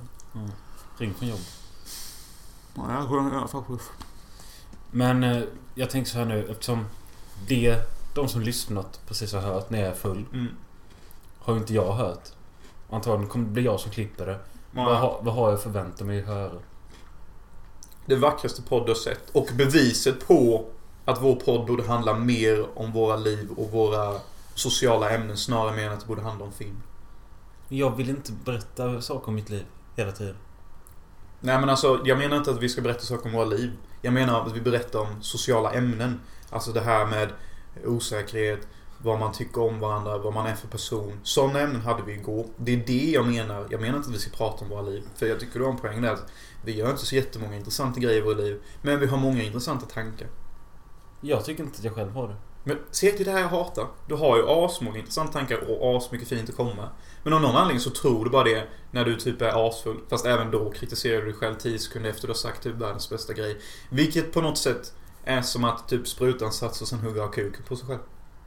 Ring från jobb. Ja, jag tror i alla fall Men eh, jag tänker så här nu eftersom det de som lyssnat precis har hört när jag är full mm. har ju inte jag hört. Antagligen kommer det bli jag som klipper det. Vad, har, vad har jag förväntat mig att höra? Det vackraste podd du har sett. Och beviset på att vår podd borde handla mer om våra liv och våra sociala ämnen snarare mer än att det borde handla om film. Jag vill inte berätta saker om mitt liv hela tiden. Nej men alltså, jag menar inte att vi ska berätta saker om våra liv. Jag menar att vi berättar om sociala ämnen. Alltså det här med osäkerhet, vad man tycker om varandra, vad man är för person. Sådana ämnen hade vi igår. Det är det jag menar. Jag menar inte att vi ska prata om våra liv. För jag tycker du har en poäng där. Vi gör inte så jättemånga intressanta grejer i våra liv. Men vi har många intressanta tankar. Jag tycker inte att jag själv har det. Men se till det här jag hatar. Du har ju asmånga intressanta tankar och asmycket fint att komma. Men av någon anledning så tror du bara det när du typ är asfull. Fast även då kritiserar du dig själv 10 sekunder efter du har sagt typ världens bästa grej. Vilket på något sätt är som att typ spruta en sats och sen hugga av kuken på sig själv.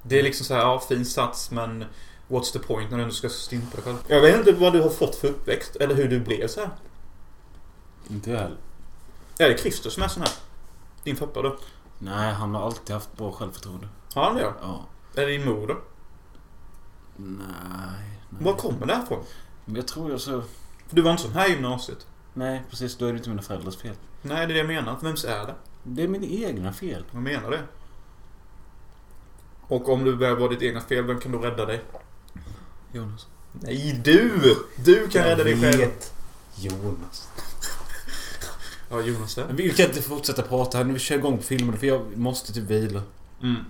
Det är liksom så här, ja fin sats men What's the point när du ändå ska stympa dig själv? Jag vet inte vad du har fått för uppväxt eller hur du blev så här. Inte jag heller. Är det Christer som är sån här? Din pappa då? Nej, han har alltid haft bra självförtroende. Har han det? Ja. Är det din mor då? Nej. nej. Var kommer det här ifrån? Men Jag tror jag så... För du var inte sån här i gymnasiet. Nej, precis. Då är det inte mina föräldrars fel. Nej, det är det jag menar. Vems är det? Det är mina egna fel. Jag menar det. Och om du börjar vara ditt egna fel, vem kan då rädda dig? Jonas. Nej, du! Du kan rädda dig själv. Jonas. Ja, Jonas. Men vi kan inte fortsätta prata här nu. Vi kör igång på filmen för jag måste typ vila. Mm.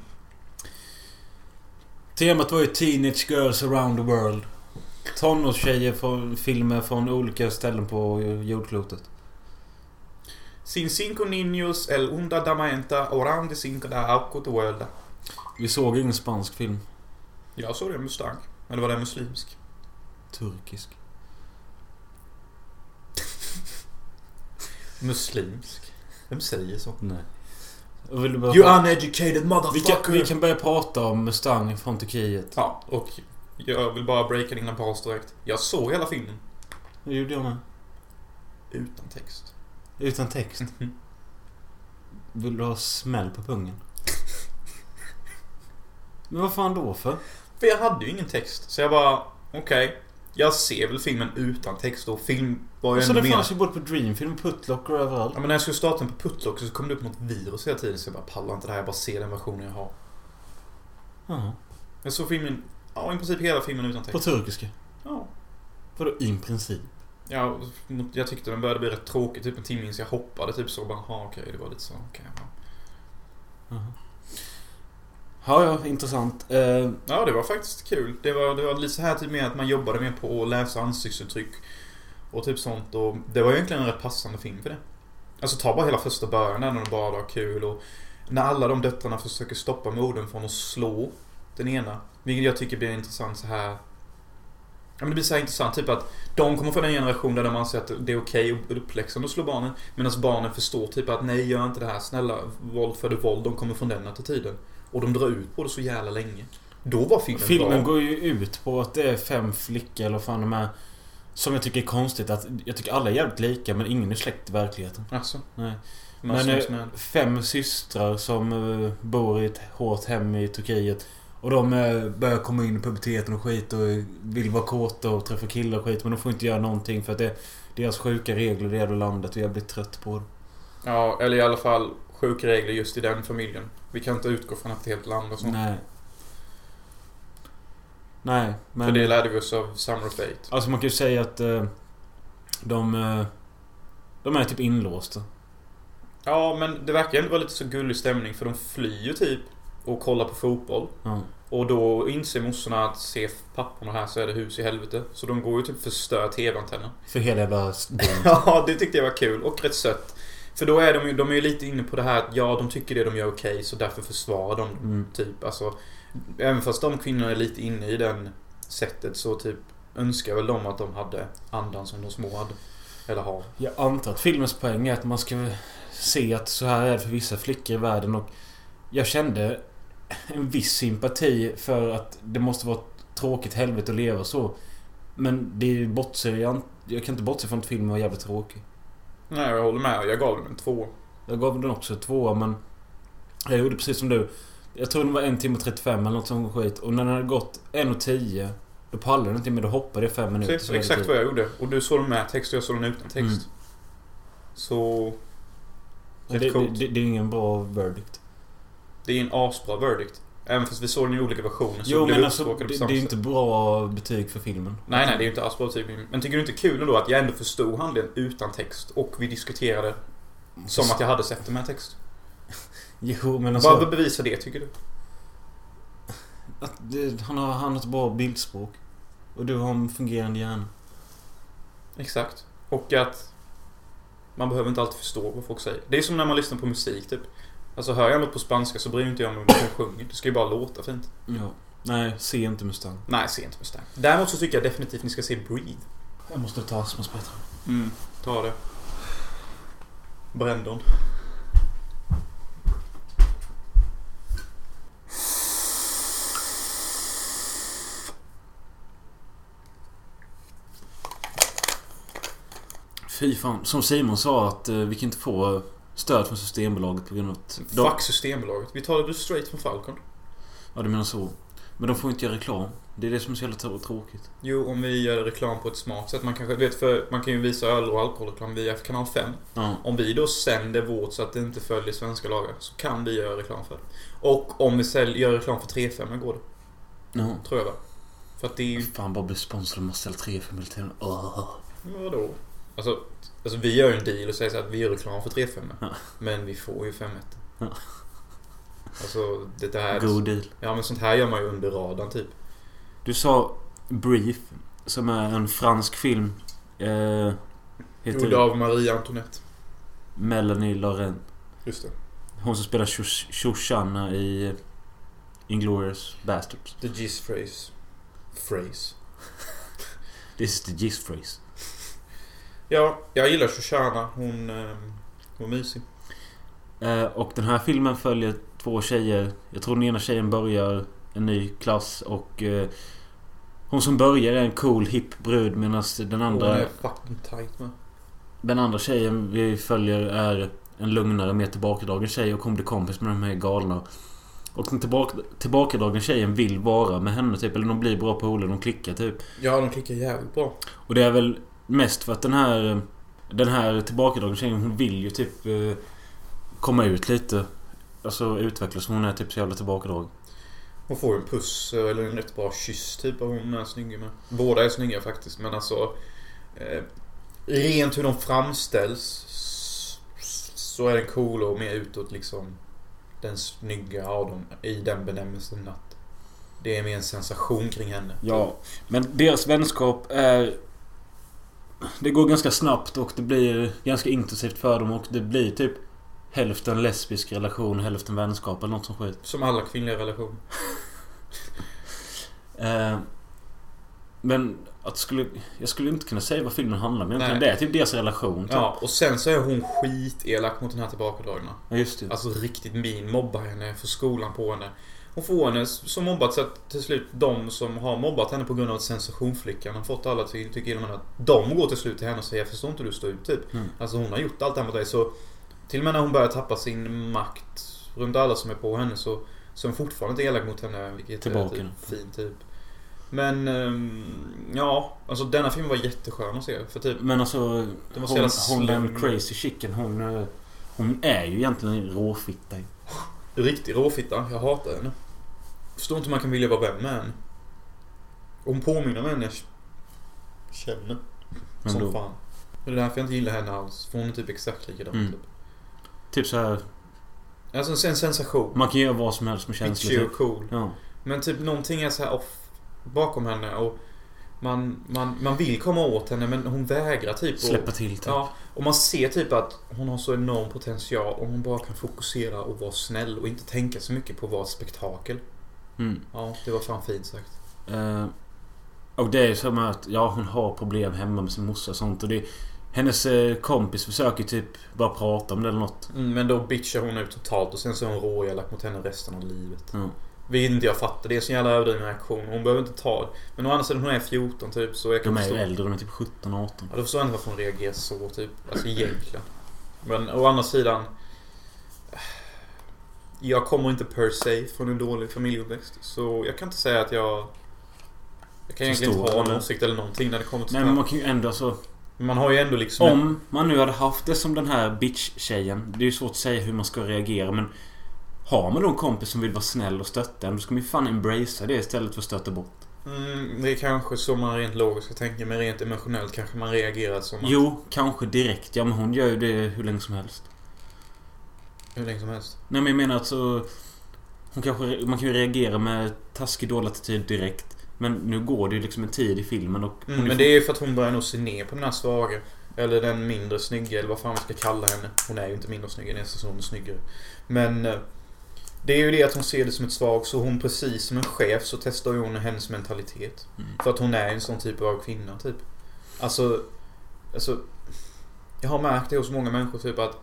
Temat var ju Teenage Girls around the world. Tonårstjejer från filmer från olika ställen på jordklotet. Sin cinco niños el unda damenta around the cinco da de world. Vi såg ingen spansk film. Jag såg det Mustang. Eller var det muslimsk? Turkisk. Muslimsk? Vem säger så? Nej. Jag ville bara You uneducated vi, kan, motherfucker! vi kan börja prata om Mustang från Turkiet. Ja, och jag vill bara breaka dina paus direkt. Jag såg hela filmen. Det gjorde jag med. Utan text. Utan text. Vill du ha smäll på pungen? Men vad fan då för? För jag hade ju ingen text. Så jag bara, okej. jag ser väl filmen utan text och film var ju Så ändå det fanns ju både på Dreamfilm, Putlocker och överallt. Ja, men när jag skulle starta den på Putlocker så kom det upp något virus hela tiden så jag bara pallar inte det här. Jag bara ser den versionen jag har. Jaha. Jag såg filmen, ja i princip hela filmen utan På text. turkiska? Ja. Vadå i princip? Ja, jag tyckte den började bli rätt tråkig typ en timme in så jag hoppade typ så bara, aha okej det var lite så, okej. ja. Jaha. Ja, ja, intressant. Eh, Ja, det var faktiskt kul. Det var, det var lite så här typ med att man jobbade mer på att läsa ansiktsuttryck och typ sånt. Och det var egentligen en rätt passande film för det. Alltså ta bara hela första början när de bara har kul och när alla de döttrarna försöker stoppa modern från att slå den ena. Vilket jag tycker blir intressant så här. Men det blir så intressant typ att de kommer från en generation där de anser att det är okej och uppläxande att slå barnen. Medan barnen förstår typ att nej gör inte det här. Snälla, våld föder våld. De kommer från den attityden. Och de drar ut på det så jävla länge. Då var filmen, filmen bra. går ju ut på att det är fem flickor eller vad fan de är. Som jag tycker är konstigt att... Jag tycker alla är jävligt lika men ingen är släkt i verkligheten. Alltså, Nej. Men eh, fem systrar som eh, bor i ett hårt hem i Turkiet. Och de eh, börjar komma in i puberteten och skit och vill vara kåta och träffa killar och skit. Men de får inte göra någonting för att det är deras sjuka regler i det jävla landet och jag blir trött på det. Ja, eller i alla fall sjuka regler just i den familjen. Vi kan inte utgå från ett helt land och så. Nej. Nej, men... För det lärde vi oss av Summer of Fate. Alltså man kan ju säga att eh, de... Eh, de är typ inlåsta. Ja, men det verkar ändå vara lite så gullig stämning för de flyr ju typ och kollar på fotboll. Ja. Och då inser morsorna att se papporna här så är det hus i helvete. Så de går ju typ förstör TV-antennen. För hela jävla. Ja, det tyckte jag var kul och rätt sött. För då är de ju, de är ju lite inne på det här att ja, de tycker det de gör okej så därför försvarar de Mm. typ. Alltså, även fast de kvinnorna är lite inne i den sättet så typ önskar väl de att de hade andan som de små hade. Eller har. Jag antar att filmens poäng är att man ska se att så här är det för vissa flickor i världen och jag kände en viss sympati för att det måste vara ett tråkigt helvete att leva så. Men det bortser jag inte- Jag kan inte bortse från att filmen var jävligt tråkig. Nej, jag håller med. Jag gav den en två. Jag gav den också tvåa men... Jag gjorde precis som du. Jag tror den var en timme och 35 eller något sånt skit. Och när den hade gått en och 10 Då pallade den inte mer. Då hoppade jag fem minuter. Precis, det exakt vad jag gjorde. Och du såg den med text och jag såg den utan text. Mm. Så... Men det, det, det är ingen bra verdict. Det är en asbra verdict. Även fast vi såg den i olika versioner så Jo blev men alltså det, det är ju inte bra betyg för filmen. Nej, nej, det är ju inte asbra typ. Men tycker du inte kul ändå att jag ändå förstod handlingen utan text och vi diskuterade som att jag hade sett det med text? Jo men alltså... Vad bevisar det tycker du? Att det, han, har, han har ett bra bildspråk. Och du har en fungerande hjärna. Exakt. Och att man behöver inte alltid förstå vad folk säger. Det är som när man lyssnar på musik typ. Alltså hör jag något på spanska så bryr inte jag mig om vad de sjunger. Det ska ju bara låta fint. Ja. Nej, se inte Mustang. Nej, se inte Mustang. Däremot så tycker jag definitivt ni ska se Breathe. Jag måste ta astmasprutan. Mm, ta det. Brandon. Fy fan. Som Simon sa att eh, vi kan inte få stöd från Systembolaget på grund av att... de- Fuck Systembolaget. Vi tar det straight från Falcon. Ja, du menar så. Men de får inte göra reklam. Det är det som är så jävla trå- tråkigt. Jo, om vi gör reklam på ett smart sätt. Man kanske vet för man kan ju visa öl och alkoholreklam via kanal 5. Ja. Om vi då sänder vårt så att det inte följer svenska lagar så kan vi göra reklam för det. Och om vi sälj, gör reklam för 3-5 går det. Ja. Tror jag va? För att det är ju... Fan, bara bli sponsrad av Marcel 3 för militären. Åh. Vadå? Alltså, alltså vi gör ju en deal och säger så att vi gör reklam för 3-5. Ja. Men vi får ju 5 Ja. Alltså det där... God deal. Ja men sånt här gör man ju under radarn typ. Du sa Brief, som är en fransk film. Eh, Gjord av Marie Antoinette. Melanie Laurent. Just det. Hon som spelar Shos- Shoshana i Inglourious Bastards. The Gist Phrase. Phrase. This is the gist phrase. Ja, jag gillar Shoshana. Hon... Eh, hon är mysig. Eh, och den här filmen följer två tjejer. Jag tror den ena tjejen börjar en ny klass och eh, hon som börjar är en cool hip brud medan den Hon andra, är fucking tight med. den andra tjejen vi följer är en lugnare, mer tillbakadragen tjej och hon blir kompis med de här galna. Och den tillbaka, tillbakadragna tjejen vill vara med henne typ. Eller de blir bra polare, de klickar typ. Ja, de klickar jävligt bra. Och det är väl mest för att den här Den här tillbakadragna tjejen hon vill ju typ eh, Komma ut lite Alltså utvecklas. Hon är typ så jävla tillbakadragen. Hon får en puss eh, eller en rätt bra kyss typ av hon är snygg med. Båda är snygga faktiskt men alltså... Eh, rent hur de framställs så är den cool och mer utåt liksom. Den snygga av dem i den benämningen att det är mer en sensation kring henne. Ja. Men deras vänskap är Det går ganska snabbt och det blir ganska intensivt för dem och det blir typ Hälften lesbisk relation, hälften vänskap eller något som skit. Som alla kvinnliga relationer. Eh, men att skulle... Jag skulle inte kunna säga vad filmen handlar om egentligen. Det är typ deras relation. Typ. Ja, och sen så är hon skitelak mot den här tillbakadragna. Ja, just det. Alltså riktigt min. Mobbar henne, får skolan på henne. Hon får henne så mobbat så att till slut de som har mobbat henne på grund av att sensationflickan har fått alla till tycka illa att De går till slut till henne och säger jag förstår inte hur du står ut typ. Mm. Alltså hon har gjort allt det här mot dig så Till och med när hon börjar tappa sin makt runt alla som är på henne så Så är hon fortfarande inte elak mot henne vilket Tillbaka. är typ fint typ. Men ehm, ja, alltså denna film var jätteskön att se för typ Men alltså... Hon, hon den crazy chicken, hon... eh, Hon är ju egentligen en råfitta. Riktig råfitta. Jag hatar henne. Förstår inte hur man kan vilja vara vän med henne. Hon påminner om henne jag känner. Men Som då, fan. Det är därför jag inte gillar henne alls. För hon är typ exakt likadan. Mm. Typ. typ så här. Alltså en sensation. Man kan göra vad som helst med känslor. Bitchy och cool. Ja. Men typ någonting är så här off bakom henne och man, man, man vill komma åt henne men hon vägrar typ. Och, Släppa till typ. Ja, och man ser typ att hon har så enorm potential om hon bara kan fokusera och vara snäll och inte tänka så mycket på ett spektakel. Mm. Ja, det var fan fint sagt. Eh, och det är som att, ja hon har problem hemma med sin morsa och sånt och det... Hennes eh, kompis försöker typ bara prata om det eller något. Mm, Men då bitchar hon ut totalt och sen så är hon råelak mot henne resten av livet. Ja. Vilket inte jag fattar. Det är så jävla överdriven reaktion. Hon behöver inte ta det. Men å andra sidan hon är 14 typ så jag kan De är ju förstå. äldre, de är typ 17 18. Ja, då förstår jag inte varför hon reagerar så typ. Alltså egentligen. Men å andra sidan. Jag kommer inte per se från en dålig familjeuppväxt. Så jag kan inte säga att jag... Jag kan egentligen inte ha en åsikt eller någonting när det kommer till Nej men man kan ju ändå alltså... Man har ju ändå liksom... Om man nu hade haft det som den här bitch-tjejen. Det är ju svårt att säga hur man ska reagera men... Har man då en kompis som vill vara snäll och stötta en, då ska man ju fan embracea det istället för att stötta bort. Mm, det är kanske så man rent logiskt ska tänka, men rent emotionellt kanske man reagerar som att... Jo, kanske direkt. Ja men hon gör ju det hur länge som helst. Hur länge som helst. Nej men jag menar alltså... Hon kanske, man kan ju reagera med taskig dålig attityd direkt. Men nu går det ju liksom en tid i filmen och... hon Mm, men det är ju för att hon börjar nog se ner på den här svaga. Eller den mindre snygga, eller vad fan man ska kalla henne. Hon är ju inte mindre snygg, nästan så hon är snyggare. Men... Det är ju det att hon ser det som ett svag, så hon precis som en chef så testar ju hon hennes mentalitet. Mm. För att hon är en sån typ av kvinna, typ. Alltså... Alltså... Jag har märkt det hos många människor, typ att...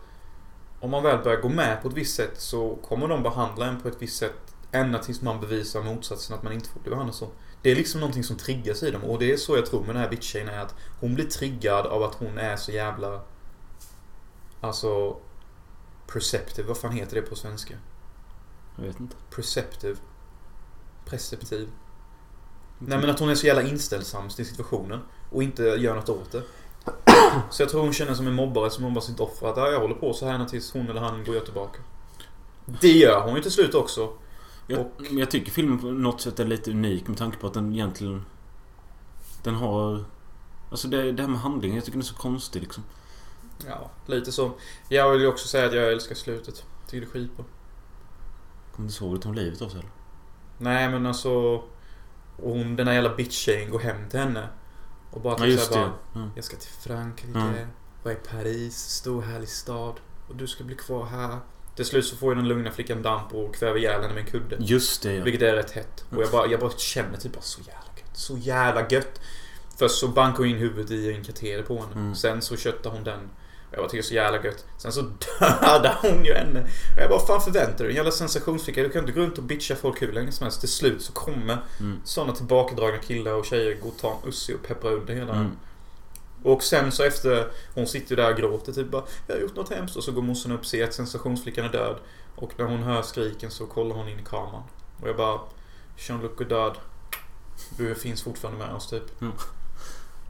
Om man väl börjar gå med på ett visst sätt så kommer de behandla en på ett visst sätt ända tills man bevisar motsatsen att man inte får bli behandlad så. Det är liksom någonting som triggas i dem och det är så jag tror med den här bitch är att hon blir triggad av att hon är så jävla... Alltså... Perceptive, vad fan heter det på svenska? Jag vet inte. Perceptive. Preceptiv. Nej men att hon är så jävla inställsam till situationen och inte gör något åt det. Så jag tror hon känner som en mobbare som mobbar sitt offer. Att "Ja, jag håller på så här tills hon eller han går tillbaka. Det gör hon ju till slut också. Jag, Och- jag tycker filmen på något sätt är lite unik med tanke på att den egentligen... Den har... Alltså det, det här med handlingen, jag tycker den är så konstig liksom. Ja, lite så. Jag vill ju också säga att jag älskar slutet. Tycker det är skitbra. Kommer du ihåg det tog livet av sig eller? Nej men alltså... Hon, den här jävla bitch-tjejen går hem till henne. Och bara Ja typ just såhär bara, Ja. Jag ska till Frankrike. Mm. Vara i Paris. Stor härlig stad. Och du ska bli kvar här. Till slut så får ju den lugna flickan damp och kväver ihjäl henne med en kudde. Just det ja. Vilket är rätt hett. Och jag bara, jag bara känner typ bara så jävla gött. Så jävla gött. Först så bankar hon in huvudet i en kateter på henne. Mm. Sen så köttar hon den. Jag bara tycker så jävla gött. Sen så dödar hon ju henne. Och jag bara, fan förväntar du dig? En jävla sensationsflicka. Du kan inte gå runt och bitcha folk hur länge som helst. Till slut så kommer Mm. sådana tillbakadragna killar och tjejer gå och ta en ussi och peppra under hela. Mm. Och sen så efter, hon sitter ju där och gråter typ bara Jag har gjort något hemskt och så går morsan upp och ser att sensationsflickan är död. Och när hon hör skriken så kollar hon in i kameran. Och jag bara Jean-Luc är död. Du finns fortfarande med oss typ.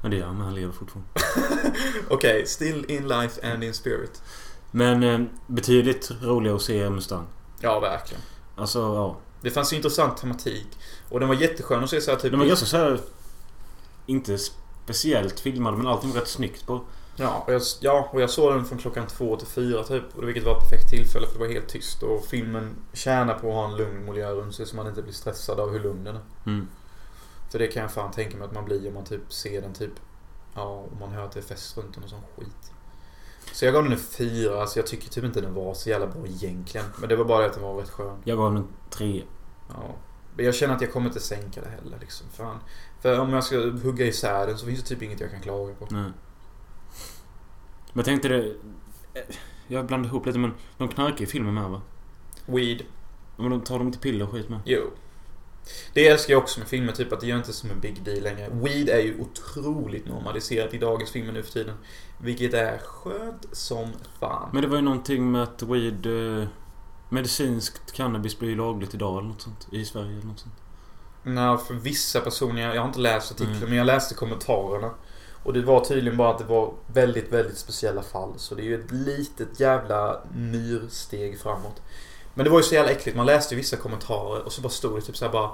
Men det gör han, men han lever fortfarande. Okej, still in life and in spirit. Men eh, betydligt roligare att se Mustang. Ja, verkligen. Alltså ja. Det fanns ju intressant tematik. Och den var jätteskön att se så här typ... Den var ganska så här Inte speciellt filmad men allting var rätt snyggt på. Ja och, jag, ja, och jag såg den från klockan två till fyra typ. Vilket var ett perfekt tillfälle för det var helt tyst. Och filmen tjänar på att ha en lugn miljö runt sig så man inte blir stressad av hur lugn den är. Mm. För det kan jag fan tänka mig att man blir om man typ ser den typ... Ja, om man hör att det är fest runt den och sån skit. Så jag gav den en fyra. Alltså jag tycker typ inte den var så jävla bra egentligen. Men det var bara att den var rätt skön. Jag gav den en tre. Ja. Men jag känner att jag kommer inte sänka det heller liksom. Fan. För om jag ska hugga isär den så finns det typ inget jag kan klaga på. Nej. Men jag tänkte det... Jag blandade ihop lite men de knarkar i filmen med va? Weed. Men de tar de inte piller och skit med? Jo. Det älskar jag också med filmer, typ att det gör inte som en big deal längre. Weed är ju otroligt normaliserat i dagens filmer nu för tiden. Vilket är skönt som fan. Men det var ju någonting med att weed... Eh, medicinskt cannabis blir ju lagligt idag eller något sånt. I Sverige eller något sånt. Nej, för vissa personer, jag har inte läst artikeln, Mm. men jag läste kommentarerna. Och det var tydligen bara att det var väldigt, väldigt speciella fall. Så det är ju ett litet jävla myrsteg framåt. Men det var ju så jävla äckligt. Man läste ju vissa kommentarer och så bara stod det typ så här bara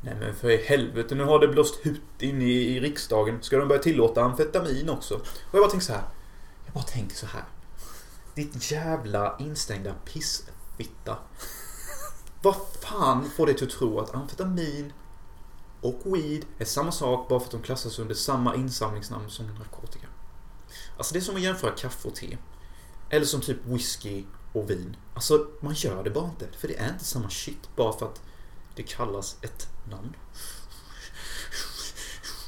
Nej men för i helvete, nu har det blåst ut in i, i riksdagen. Ska de börja tillåta amfetamin också? Och jag bara tänker så här. Jag bara tänker så här. Ditt jävla instängda pissfitta. Vad fan får dig till att tro att amfetamin och weed är samma sak bara för att de klassas under samma insamlingsnamn som narkotika? Alltså det är som att jämföra kaffe och te. Eller som typ whisky och vin. Alltså man gör det bara inte. För det är inte samma shit bara för att det kallas ett namn.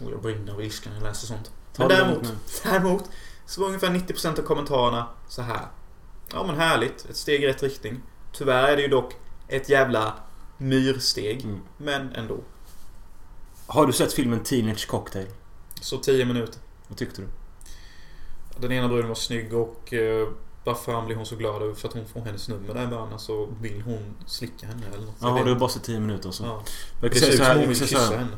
Och jag brinner av ilska när jag läser sånt. Men däremot, däremot så var ungefär 90% av kommentarerna så här. Ja men härligt, ett steg i rätt riktning. Tyvärr är det ju dock ett jävla myrsteg. Mm. Men ändå. Har du sett filmen Teenage Cocktail? Så 10 minuter. Vad tyckte du? Den ena bruden var snygg och bara fan blir hon så glad över för att hon får hennes nummer där i början. Så vill hon slicka henne eller något. Ja, har inte. bara sett 10 minuter så. Ja. Det ser ut så som hon vill kyssa så henne.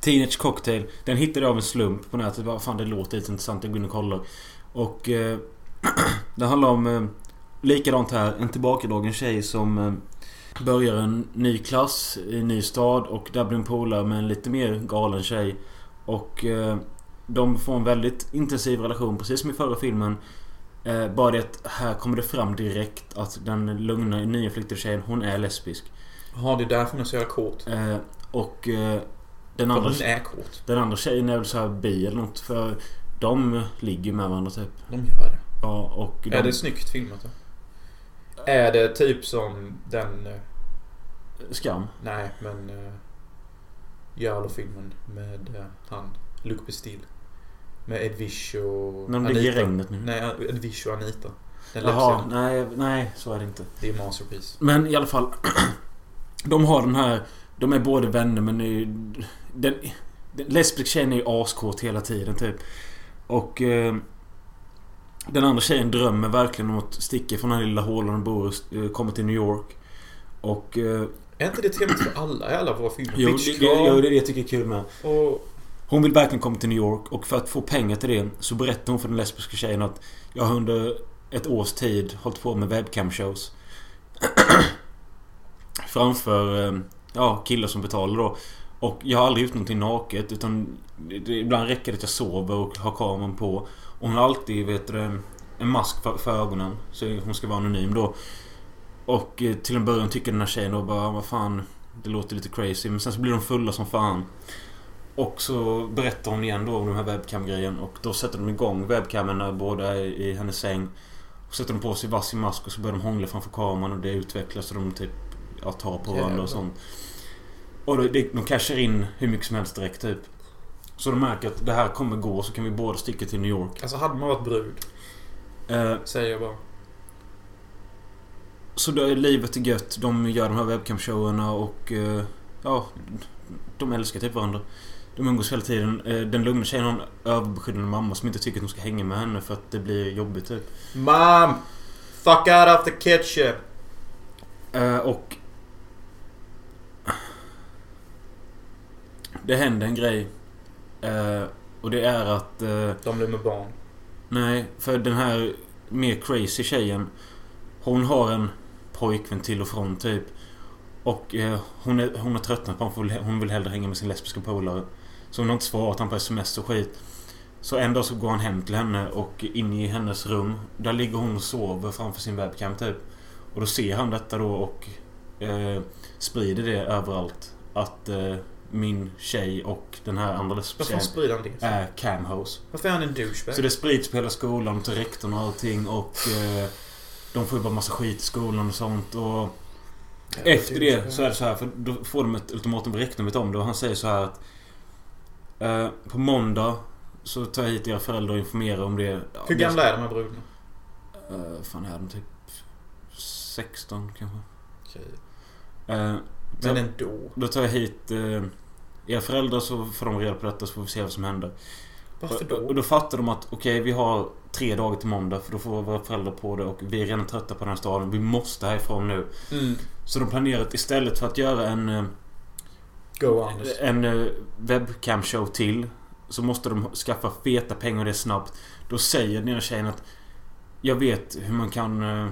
Teenage Cocktail. Den hittade jag av en slump på nätet. Bara, fan det låter lite intressant. Jag går in och kollar. Och... Eh, det handlar om... Eh, likadant här. En tillbakadragen tjej som eh, börjar en ny klass i en ny stad. Och där blir en polare med en lite mer galen tjej. Och... Eh, de får en väldigt intensiv relation, precis som i förra filmen. Eh, bara det att här kommer det fram direkt att den lugna flicktiga tjejen, hon är lesbisk. Jaha, det är därför hon är så jävla kåt. Eh, och... Eh, den andra... hon är kåt. Den andra tjejen är väl så här bi eller något för de ligger med varandra typ. De gör det. Ja och de, Är det snyggt filmat då? Är det typ som den... eh, Skam? Nej, men... Uh, Jarlo-filmen med eh, han, Luc Bestil. Med Ed Wish och När de ligger i regnet nu? Nej, Ed Wish och Anita. Den Jaha, nej, nej så är det inte. Det är Masterpiece. Men i alla fall. De har den här... De är båda vänner men det. Den, den lesbiska tjejen är ju askåt hela tiden typ. Och... Eh, den andra tjejen drömmer verkligen om att sticka från den här lilla hålan de bor i, eh, komma till New York. Och... Eh, Är inte det temat för alla i alla våra filmer? jo, det, det, jo, det är det jag tycker är kul med. och... Hon vill verkligen komma till New York och för att få pengar till det så berättar hon för den lesbiska tjejen att jag har under ett års tid hållit på med webcam-shows. Framför eh, ja, killar som betalar då. Och jag har aldrig gjort någonting naket utan ibland räcker det att jag sover och har kameran på. Och hon har alltid vet du, en mask för, för ögonen. Så hon ska vara anonym då. Och eh, till en början tycker den här tjejen då bara ah, vad fan Det låter lite crazy men sen så blir de fulla som fan. Och så berättar hon igen då om den här webcam-grejen och då sätter de igång webcamen båda i hennes säng. Och sätter de på sig varsin mask och så börjar de hångla framför kameran och det utvecklas och de typ ja, tar på varandra och sånt. Och det, de cashar in hur mycket som helst direkt typ. Så de märker att det här kommer gå så kan vi båda sticka till New York. Alltså hade man varit brud, Eh, säger jag bara. så då är livet är gött. De gör de här webcam-showerna och... Eh, ja, de älskar typ varandra. De umgås hela tiden. Eh, den lugna tjejen har en överbeskyddande mamma som inte tycker att hon ska hänga med henne för att det blir jobbigt typ. Mom! Fuck out of the ketchup! Eh, och... Det händer en grej. Eh, och det är att... Eh, De blir med barn. nej, för den här mer crazy tjejen. Hon har en pojkvän till och från typ. Och eh, hon, är, hon har tröttnat på honom. för Hon vill hellre hänga med sin lesbiska polare. Så hon har inte svarat honom på sms och skit. Så en dag så går han hem till henne och in i hennes rum. Där ligger hon och sover framför sin webcam typ. Och då ser han detta då och eh, sprider det överallt. Att eh, min tjej och den här andra lesbiska tjejen sprider han det är camhoes. Varför är han en douchebag? Så det sprids på hela skolan till rektorn och allting och eh, de får ju bara massa skit i skolan och sånt och efter det så är det så här för då får de ett ultimatum från rektorn vet om det och han säger så här att eh, På måndag så tar jag hit era föräldrar och informerar om det. Ja, Hur gamla är de här brudarna? Eh, fan är de typ 16 kanske? Okej. Eh, Men ändå. Då tar jag hit eh, era föräldrar så får de reda på detta så får vi se vad som händer. Varför Och, och då? då fattar de att okej, vi har tre dagar till måndag för då får våra föräldrar på det och vi är redan trötta på den här staden. Vi måste härifrån nu. Mm. Så de planerar att istället för att göra en, eh, Go Anders. en eh, webcam-show till så måste de skaffa feta pengar och det snabbt. Då säger den ena tjejen att jag vet hur man kan eh,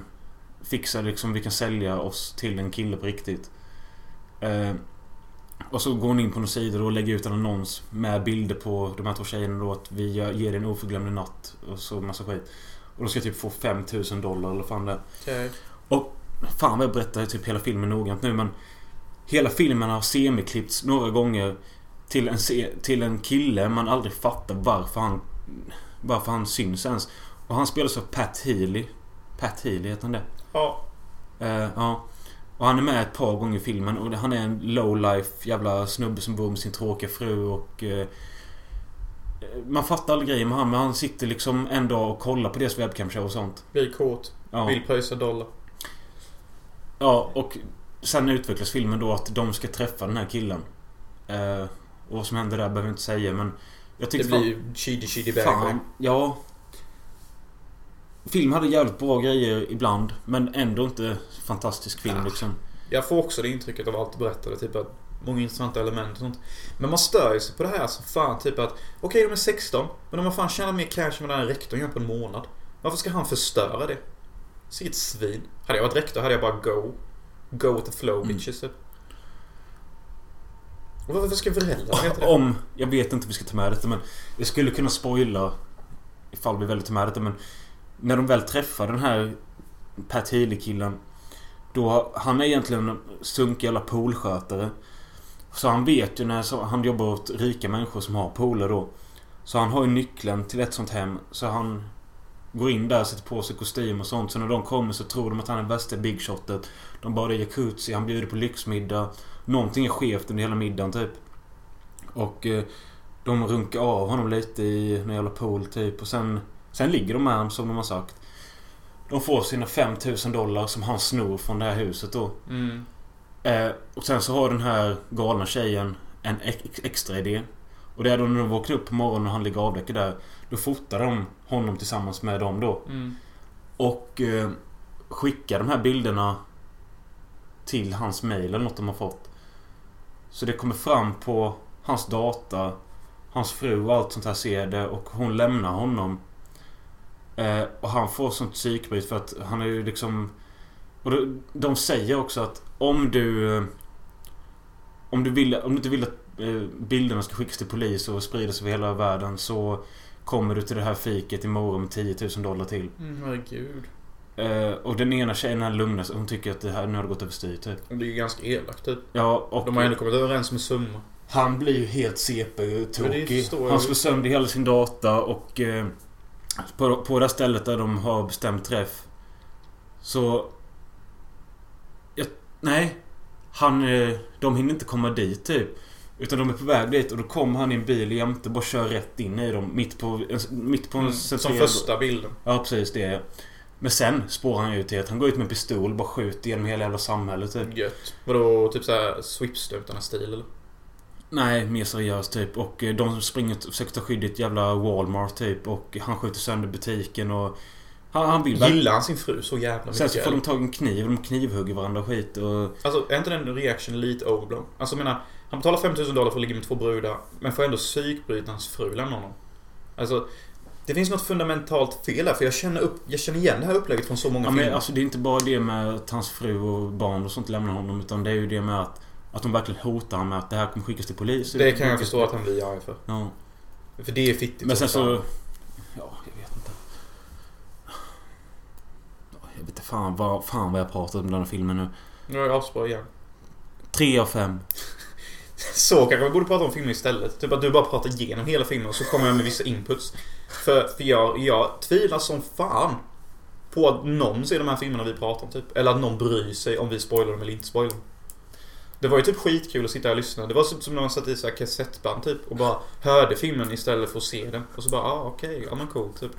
fixa liksom, vi kan sälja oss till en kille på riktigt. Eh, och så går hon in på någon sida och lägger ut en annons med bilder på de här två tjejerna då att vi ger dig en oförglömlig natt och så massa skit. Och de ska typ få 5000 dollar eller fan det är. Okej. Fan vad jag berättar typ hela filmen noggrant nu men Hela filmen har semiklippts några gånger till en, till en kille man aldrig fattar varför han Varför han syns ens. Och han spelas av Pat Healy. Pat Healy heter han det? Ja. Eh, ja. Och han är med ett par gånger i filmen och han är en low life jävla snubbe som bor med sin tråkiga fru och... eh, Man fattar all grejer med han men han sitter liksom en dag och kollar på deras webcam-show och sånt. Blir kåt. Ja. Vill pröjsa dollar. Ja, och sen utvecklas filmen då att de ska träffa den här killen. Eh, och vad som händer där behöver jag inte säga men... Jag Det tyckte blir ju cheedy cheedy. Fan, ja. Film hade jävligt bra grejer ibland men ändå inte fantastisk film Ah. liksom. Jag får också det intrycket av allt du berättade. Typ att många intressanta element och sånt. Men man stör ju sig på det här som fan. Typ att okej, de är 16. Men de har fan tjänat mer cash än vad den här rektorn gör på en månad. Varför ska han förstöra det? Sitt svin. Hade jag varit rektor hade jag bara go. Go with the flow Mm. bitches typ. Och varför ska föräldrarna veta det? Om, jag vet inte om vi ska ta med detta men jag skulle kunna spoila ifall vi väljer ta med detta men när de väl träffar den här Pat Healy-killen då, han är egentligen en sunkig jävla poolskötare. Så han vet ju när han jobbar åt rika människor som har pooler då. Så han har ju nyckeln till ett sånt hem. Så han går in där, sätter på sig kostym och sånt. Så när de kommer så tror de att han är bästa big shotet. De badar i jacuzzi, han bjuder på lyxmiddag. Någonting är skevt under hela middagen typ. Och eh, de runkar av honom lite i någon jävla pool typ. Och sen, sen ligger de med honom som de har sagt. De får sina 5000 dollar som han snor från det här huset då. Mm. Eh, och sen så har den här galna tjejen en ex- extra idé. Och det är då när de vaknar upp på morgonen och han ligger avdäckad där. Då fotar de honom tillsammans med dem då. Mm. Och eh, skickar de här bilderna till hans mail eller något de har fått. Så det kommer fram på hans data. Hans fru och allt sånt här ser det och hon lämnar honom. Eh, och han får sånt psykbryt för att han är ju liksom... Och de, de säger också att om du... eh, Om du, vill, om du inte vill att bilderna ska skickas till polis och spridas över hela världen så kommer du till det här fiket imorgon med 10 000 dollar till. Mm, herregud. Eh, och den ena tjejen är lugna Hon tycker att det här nu har det gått överstyr typ. Det är ju ganska elakt typ. Ja, och De har ändå kommit överens med summa. han blir ju helt CP-tokig. jag Han ju. slår sönder hela sin data och... Eh, på, på det här stället där de har bestämt träff. Så... Ja, nej. Han... Eh, de hinner inte komma dit typ. Utan de är på väg dit och då kommer han i en bil jämte och bara kör rätt in i dem. Mitt på, mitt på en Mm, som första bilden. Ja, precis det. Men sen spårar han ju till att han går ut med en pistol och bara skjuter genom hela jävla samhället typ. Gött. Vadå, typ såhär swipstötarna-stil eller? Nej, mer seriöst typ. Och eh, de springer och försöker ta skydd i ett jävla Walmart typ. Och han skjuter sönder butiken och... Han, han vill väl... Gillar han sin fru så jävla Sen mycket? så får de tag i en kniv och de knivhugger varandra och skit och... Alltså, är inte den reaction lite overblown? Alltså, jag menar, han betalar 5000 dollar för att ligga med två brudar, men får ändå psykbryta hans fru lämna honom. Alltså, det finns något fundamentalt fel där, för jag känner, upp, jag känner igen det här upplägget från så många Ja, filmer. men alltså det är inte bara det med att hans fru och barn och sånt lämnar honom. Utan det är ju det med att... Att de verkligen hotar honom med att det här kommer skickas till polis. det kan jag förstå att han blir arg för. Ja. För det är fittigt. Men sen så... Ja, jag vet inte. Ja, Jag vet inte fan vad, fan vad jag pratat om den här filmen nu. Nu är jag asbra igen. Tre av fem. Så kanske vi borde prata om filmen istället. Typ att du bara pratar igenom hela filmen och så kommer jag med vissa inputs. För, för jag, jag tvivlar som fan på att någon ser de här filmerna vi pratar om typ. Eller att någon bryr sig om vi spoilar dem eller inte spoilar dem. Det var ju typ skitkul att sitta här och lyssna. Det var som som när man satt i så här kassettband typ och bara hörde filmen istället för att se den. Och så bara, ah okej, ja men cool typ.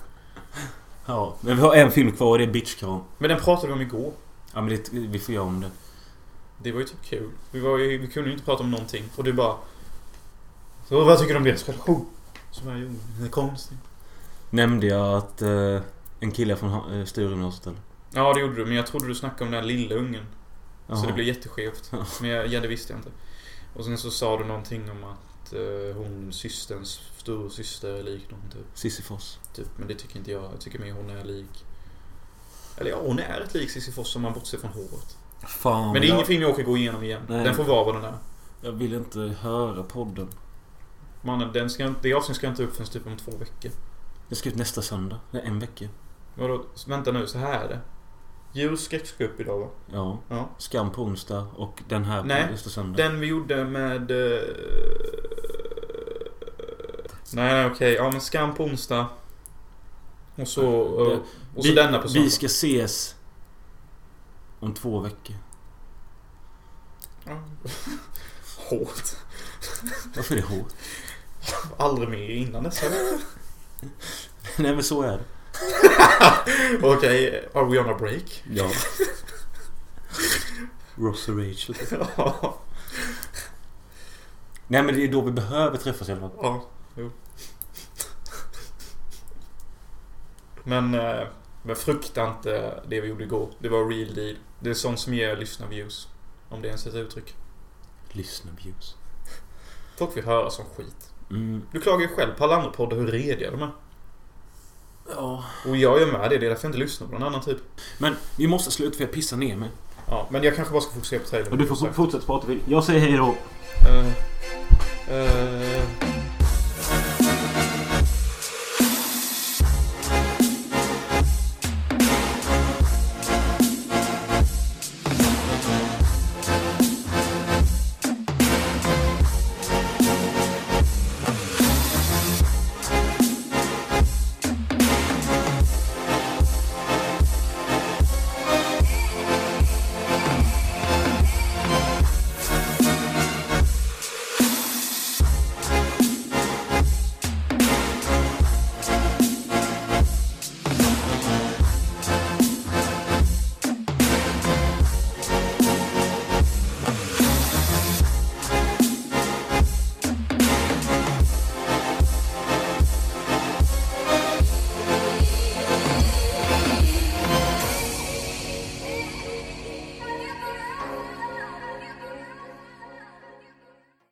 Ja, men vi har en film kvar och det är Bitchkram. Men den pratade vi om igår. Ja men det, vi får göra om det. Det var ju typ kul. Vi, var ju, vi kunde ju inte prata om någonting. Och du bara... Så vad tycker du om deras relation? Som jag gjorde. Den är konstig. Nämnde jag att eh, en kille från eh, Sturegymnasiet? Ja, det gjorde du. Men jag trodde du snackade om den här lilla ungen. Så Jaha. det blev jätteskevt. Men jag, ja, det visste jag inte. Och sen så sa du någonting om att eh, hon, systerns storasyster är lik någon typ. Sisyfos. typ. Men det tycker inte jag. Jag tycker mer hon är lik... Eller ja, hon är rätt lik Sisyfos om man bortser från håret. Fan. Men det är jag, ingen film jag åker gå igenom igen. Nej. Den får vara vad den är. jag vill inte höra podden. Mannen, den ska, det avsnittet ska inte upp förrän typ om två veckor. Jag ska ut nästa söndag. Det är en vecka. Vadå? Vänta nu, så här är det. Julskräck ska upp idag va? Ja. Ja. Skam på onsdag och den här Nej, på nästa söndag. Den vi gjorde med... eh, Nej, nej okej. Ja men Skam på onsdag. Och så... Det- eh, och så vi, denna på söndag. Vi ska ses om två veckor. Ja. Hårt. Varför är det hårt? aldrig mer innan dess? Nej men så är det. Okej, are we on a break? Ja. Ross och Rachel. ja. Nej men det är då vi behöver träffas i alla fall. Ja, jo. Men, eh, men frukta inte det vi gjorde igår. Det var real deal. Det är sånt som ger lyssnarviews. Om det ens är ett uttryck. Lyssna views. Folk vill höra som skit. Mm. Du klagar ju själv på alla andra poddar hur rediga de är. Ja. Och jag är med det. Det är därför jag inte lyssnar på någon annan typ. Men vi måste sluta för jag pissar ner mig. Ja, men jag kanske bara ska fokusera på trailern. Och du får fortsätta prata. Jag säger hej då. Eh, eh,